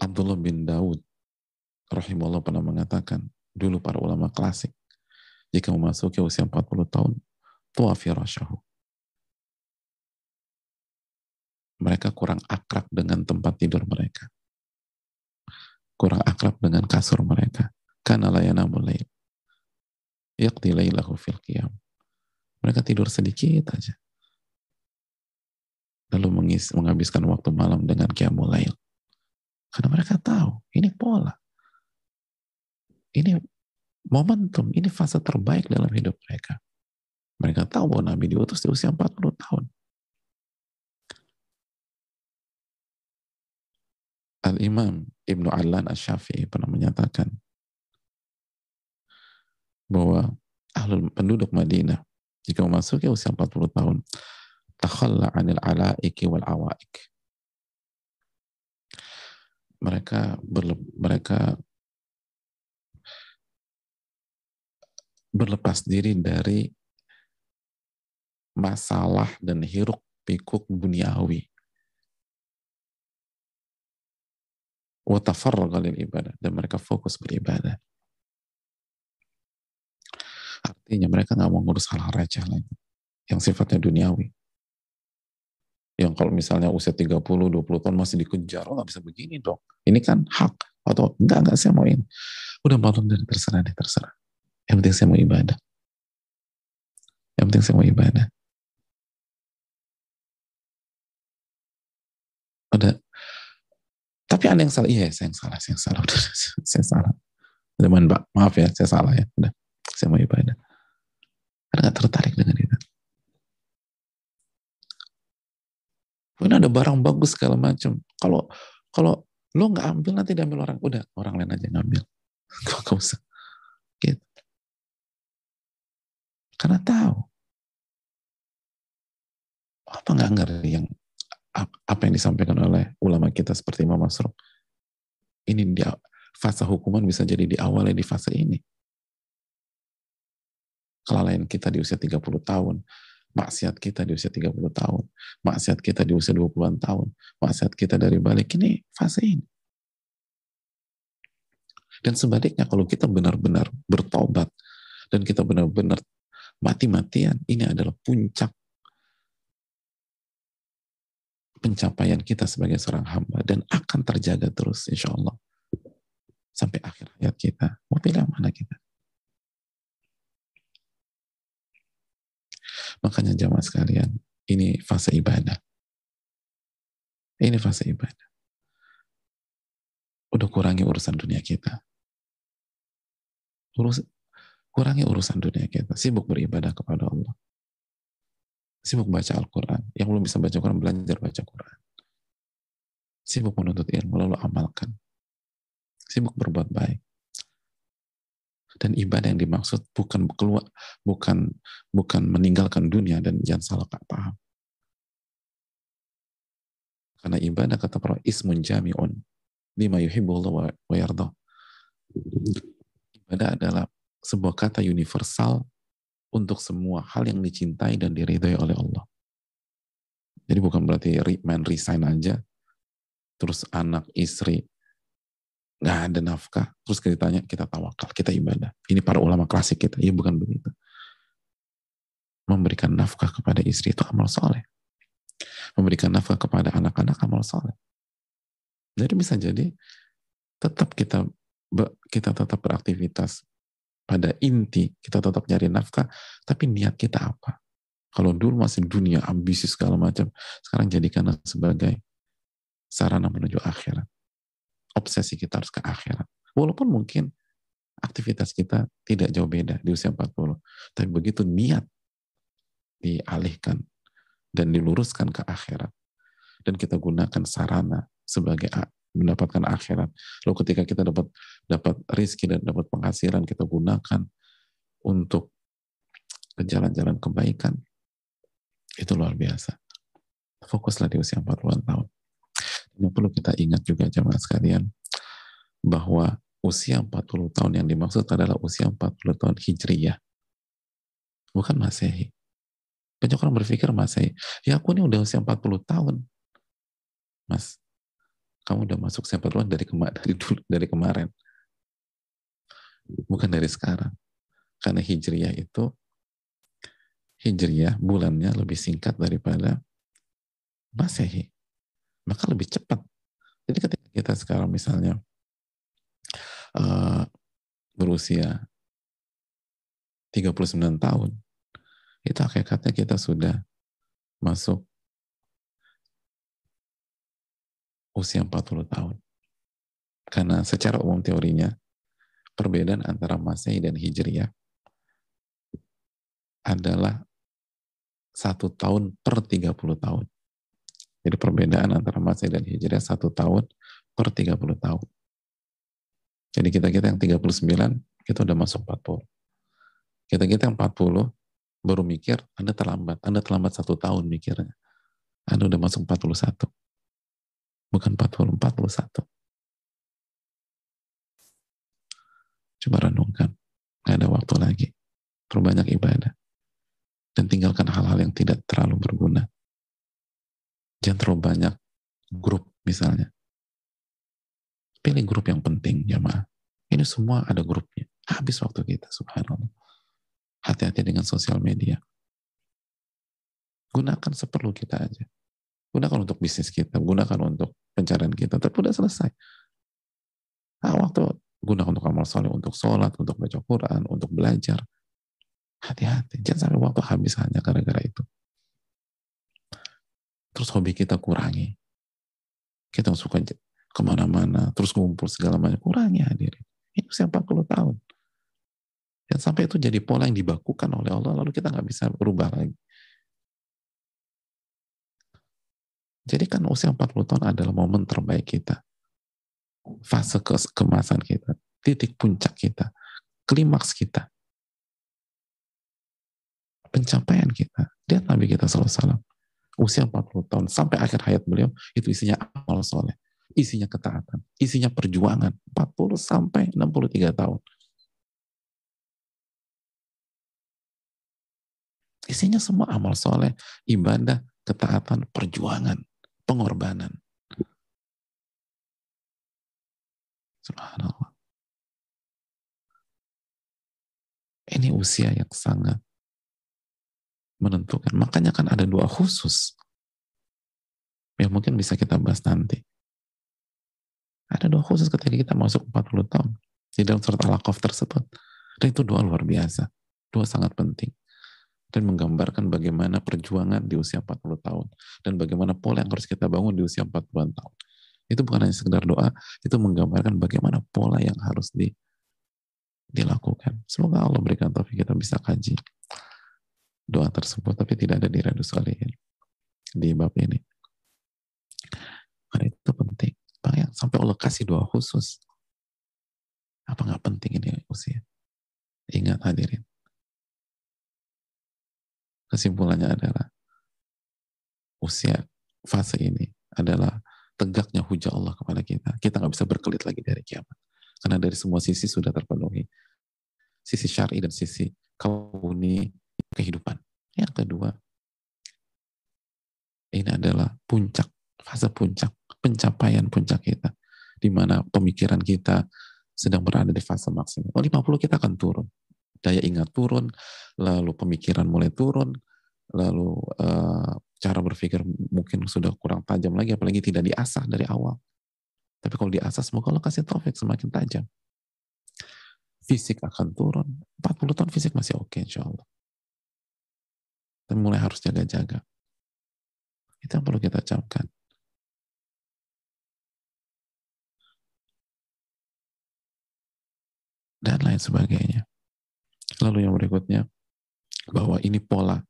Abdullah bin Daud rahimahullah pernah mengatakan dulu para ulama klasik jika memasuki usia 40 tahun tua firasyahu. Mereka kurang akrab dengan tempat tidur mereka. Kurang akrab dengan kasur mereka. Karena layana mulai. Yakti laylahu fil qiyam. Mereka tidur sedikit aja. Lalu mengis, menghabiskan waktu malam dengan qiyamul lail. Karena mereka tahu, ini pola. Ini momentum, ini fase terbaik dalam hidup mereka. Mereka tahu bahwa Nabi diutus di usia 40 tahun. Al-Imam Ibnu Allan Asy-Syafi'i pernah menyatakan bahwa ahlul penduduk Madinah jika memasuki usia 40 tahun takhalla 'anil alaiki wal awaik mereka berle, mereka berlepas diri dari masalah dan hiruk pikuk duniawi. Watafarraga ibadah. Dan mereka fokus beribadah. Artinya mereka nggak mau ngurus hal-hal receh lagi. Yang sifatnya duniawi. Yang kalau misalnya usia 30, 20 tahun masih dikejar, oh nggak bisa begini dong. Ini kan hak. Atau enggak, enggak saya mau ini. Udah malam dari terserah deh, terserah. Yang penting saya mau ibadah. Yang penting saya mau ibadah. ada tapi ada yang salah iya saya yang salah saya yang salah udah (laughs) saya salah teman mbak maaf ya saya salah ya udah saya mau ibadah karena nggak tertarik dengan itu Ini ada barang bagus segala macam. Kalau kalau lo nggak ambil nanti diambil orang, udah orang lain aja ngambil. (laughs) Gak usah. Gitu. Karena tahu apa nggak ngerti yang apa yang disampaikan oleh ulama kita seperti Imam Masruk. Ini dia fase hukuman bisa jadi di awalnya di fase ini. Kelalaian kita di usia 30 tahun, maksiat kita di usia 30 tahun, maksiat kita di usia 20-an tahun, maksiat kita dari balik ini fase ini. Dan sebaliknya kalau kita benar-benar bertobat dan kita benar-benar mati-matian, ini adalah puncak pencapaian kita sebagai seorang hamba dan akan terjaga terus insya Allah sampai akhir hayat kita. Mau pilih mana kita? Makanya jamaah sekalian, ini fase ibadah. Ini fase ibadah. Udah kurangi urusan dunia kita. Urus, kurangi urusan dunia kita. Sibuk beribadah kepada Allah. Sibuk baca Al-Quran. Yang belum bisa baca Quran, belajar baca Quran. Sibuk menuntut ilmu, lalu amalkan. Sibuk berbuat baik. Dan ibadah yang dimaksud bukan keluar, bukan bukan meninggalkan dunia dan jangan salah paham. Karena ibadah kata para ismun jami'un lima yuhibbullah wa yardah. Ibadah adalah sebuah kata universal untuk semua hal yang dicintai dan diridhai oleh Allah. Jadi bukan berarti main resign aja, terus anak, istri, nggak ada nafkah, terus kita tanya, kita tawakal, kita ibadah. Ini para ulama klasik kita, iya bukan begitu. Memberikan nafkah kepada istri itu amal soleh. Memberikan nafkah kepada anak-anak amal soleh. Jadi bisa jadi tetap kita kita tetap beraktivitas pada inti kita tetap nyari nafkah, tapi niat kita apa? Kalau dulu masih dunia, ambisi segala macam, sekarang jadikanlah sebagai sarana menuju akhirat. Obsesi kita harus ke akhirat. Walaupun mungkin aktivitas kita tidak jauh beda di usia 40. Tapi begitu niat dialihkan dan diluruskan ke akhirat. Dan kita gunakan sarana sebagai mendapatkan akhirat. Lalu ketika kita dapat dapat rizki dan dapat penghasilan kita gunakan untuk ke jalan-jalan kebaikan, itu luar biasa. Fokuslah di usia 40-an tahun. Yang perlu kita ingat juga jemaah sekalian, bahwa usia 40 tahun yang dimaksud adalah usia 40 tahun hijriyah. Bukan masehi. Banyak orang berpikir masehi. Ya aku ini udah usia 40 tahun. Mas, kamu udah masuk sepuluhan dari kema (laughs) dari dari kemarin bukan dari sekarang. Karena hijriyah itu hijriyah bulannya lebih singkat daripada masehi. Maka lebih cepat. Jadi ketika kita sekarang misalnya uh, berusia 39 tahun itu hakikatnya kita sudah masuk usia 40 tahun. Karena secara umum teorinya, perbedaan antara Masehi dan Hijriyah adalah satu tahun per 30 tahun. Jadi perbedaan antara Masehi dan Hijriyah satu tahun per 30 tahun. Jadi kita-kita yang 39, kita udah masuk 40. Kita-kita yang 40, baru mikir, Anda terlambat. Anda terlambat satu tahun mikirnya. Anda udah masuk 41 bukan 40, 41. Coba renungkan. Gak ada waktu lagi. Perbanyak ibadah. Dan tinggalkan hal-hal yang tidak terlalu berguna. Jangan terlalu banyak grup misalnya. Pilih grup yang penting, jamaah. Ini semua ada grupnya. Habis waktu kita, subhanallah. Hati-hati dengan sosial media. Gunakan seperlu kita aja. Gunakan untuk bisnis kita, gunakan untuk pencarian kita, tapi udah selesai. Nah, waktu gunakan untuk amal soleh, untuk sholat, untuk baca Quran, untuk belajar. Hati-hati, jangan sampai waktu habis hanya gara-gara itu. Terus hobi kita kurangi. Kita suka ke mana-mana, terus ngumpul segala macam. Kurangi hadirin. Ini usia 40 tahun. Dan sampai itu jadi pola yang dibakukan oleh Allah, lalu kita nggak bisa berubah lagi. Jadi kan usia 40 tahun adalah momen terbaik kita. Fase ke kemasan kita. Titik puncak kita. Klimaks kita. Pencapaian kita. Lihat Nabi kita SAW. Usia 40 tahun. Sampai akhir hayat beliau. Itu isinya amal soleh. Isinya ketaatan. Isinya perjuangan. 40 sampai 63 tahun. Isinya semua amal soleh, ibadah, ketaatan, perjuangan pengorbanan. Subhanallah. Ini usia yang sangat menentukan. Makanya kan ada doa khusus. Ya mungkin bisa kita bahas nanti. Ada doa khusus ketika kita masuk 40 tahun. Di dalam surat Al-Aqaf tersebut. Dan itu doa luar biasa. Doa sangat penting. Dan menggambarkan bagaimana perjuangan di usia 40 tahun. Dan bagaimana pola yang harus kita bangun di usia 40 tahun. Itu bukan hanya sekedar doa, itu menggambarkan bagaimana pola yang harus di, dilakukan. Semoga Allah berikan taufik kita bisa kaji doa tersebut, tapi tidak ada di Radu Salihin di bab ini. Karena itu penting. Bahkan sampai Allah kasih doa khusus. Apa nggak penting ini usia? Ingat hadirin. Kesimpulannya adalah usia fase ini adalah tegaknya hujah Allah kepada kita. Kita nggak bisa berkelit lagi dari kiamat. Karena dari semua sisi sudah terpenuhi. Sisi syari dan sisi kauni kehidupan. Yang kedua, ini adalah puncak, fase puncak, pencapaian puncak kita. Di mana pemikiran kita sedang berada di fase maksimum. Oh, 50 kita akan turun. Daya ingat turun, lalu pemikiran mulai turun, lalu uh, cara berpikir mungkin sudah kurang tajam lagi, apalagi tidak diasah dari awal. Tapi kalau diasah, semoga Allah kasih taufik semakin tajam. Fisik akan turun. 40 tahun fisik masih oke okay, insya Allah. Dan mulai harus jaga-jaga. Itu yang perlu kita camkan. Dan lain sebagainya. Lalu yang berikutnya, bahwa ini pola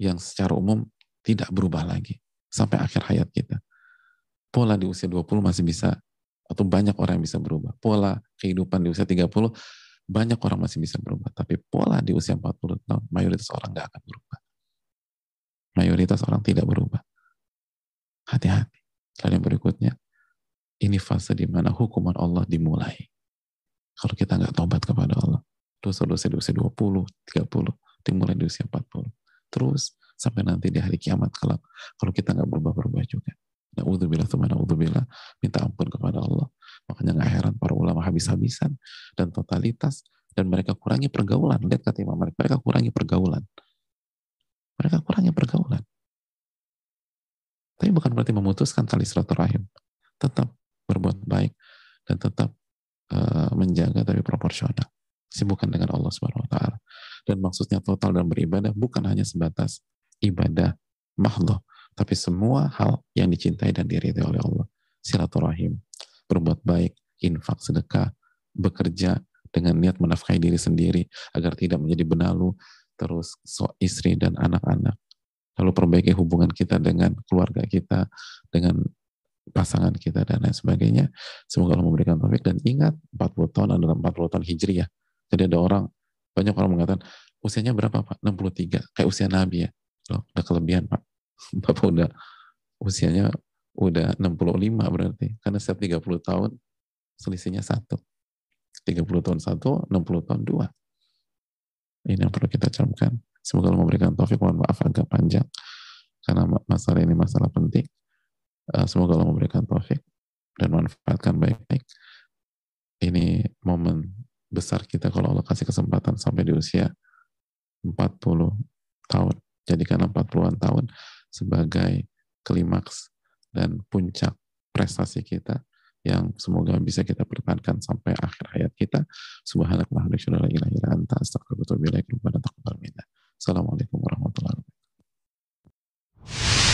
yang secara umum tidak berubah lagi sampai akhir hayat kita. Pola di usia 20 masih bisa atau banyak orang yang bisa berubah. Pola kehidupan di usia 30 banyak orang masih bisa berubah. Tapi pola di usia 40 tahun mayoritas orang nggak akan berubah. Mayoritas orang tidak berubah. Hati-hati. Lalu yang berikutnya, ini fase di mana hukuman Allah dimulai. Kalau kita nggak tobat kepada Allah, dosa-dosa di usia 20, 30, dimulai di usia 40 terus sampai nanti di hari kiamat kelak kalau kita nggak berubah-berubah juga. Na'udzubillah teman na'udzubillah minta ampun kepada Allah. Makanya nggak heran para ulama habis-habisan dan totalitas dan mereka kurangi pergaulan. Lihat kata imam mereka, mereka kurangi pergaulan. Mereka kurangi pergaulan. Tapi bukan berarti memutuskan tali silaturahim. Tetap berbuat baik dan tetap uh, menjaga tapi proporsional. Sibukkan dengan Allah Subhanahu wa taala. Dan maksudnya total dan beribadah bukan hanya sebatas ibadah mahdoh, tapi semua hal yang dicintai dan diridhai oleh Allah. Silaturahim, berbuat baik, infak, sedekah, bekerja dengan niat menafkahi diri sendiri agar tidak menjadi benalu, terus so istri dan anak-anak. Lalu perbaiki hubungan kita dengan keluarga kita, dengan pasangan kita dan lain sebagainya. Semoga Allah memberikan taufik dan ingat 40 tahun adalah 40 tahun hijriah. Jadi ada orang banyak orang mengatakan, usianya berapa Pak? 63. Kayak usia Nabi ya. Loh, udah kelebihan Pak. (laughs) Bapak udah usianya udah 65 berarti. Karena setiap 30 tahun selisihnya satu. 30 tahun satu, 60 tahun dua. Ini yang perlu kita camkan. Semoga Allah memberikan taufik. Mohon maaf agak panjang. Karena masalah ini masalah penting. Eh, semoga Allah memberikan taufik dan manfaatkan baik-baik. Ini momen besar kita kalau Allah kasih kesempatan sampai di usia 40 tahun. Jadikanlah 40-an tahun sebagai klimaks dan puncak prestasi kita yang semoga bisa kita pertahankan sampai akhir hayat kita. Subhanakallahumma wa. Assalamualaikum warahmatullahi wabarakatuh.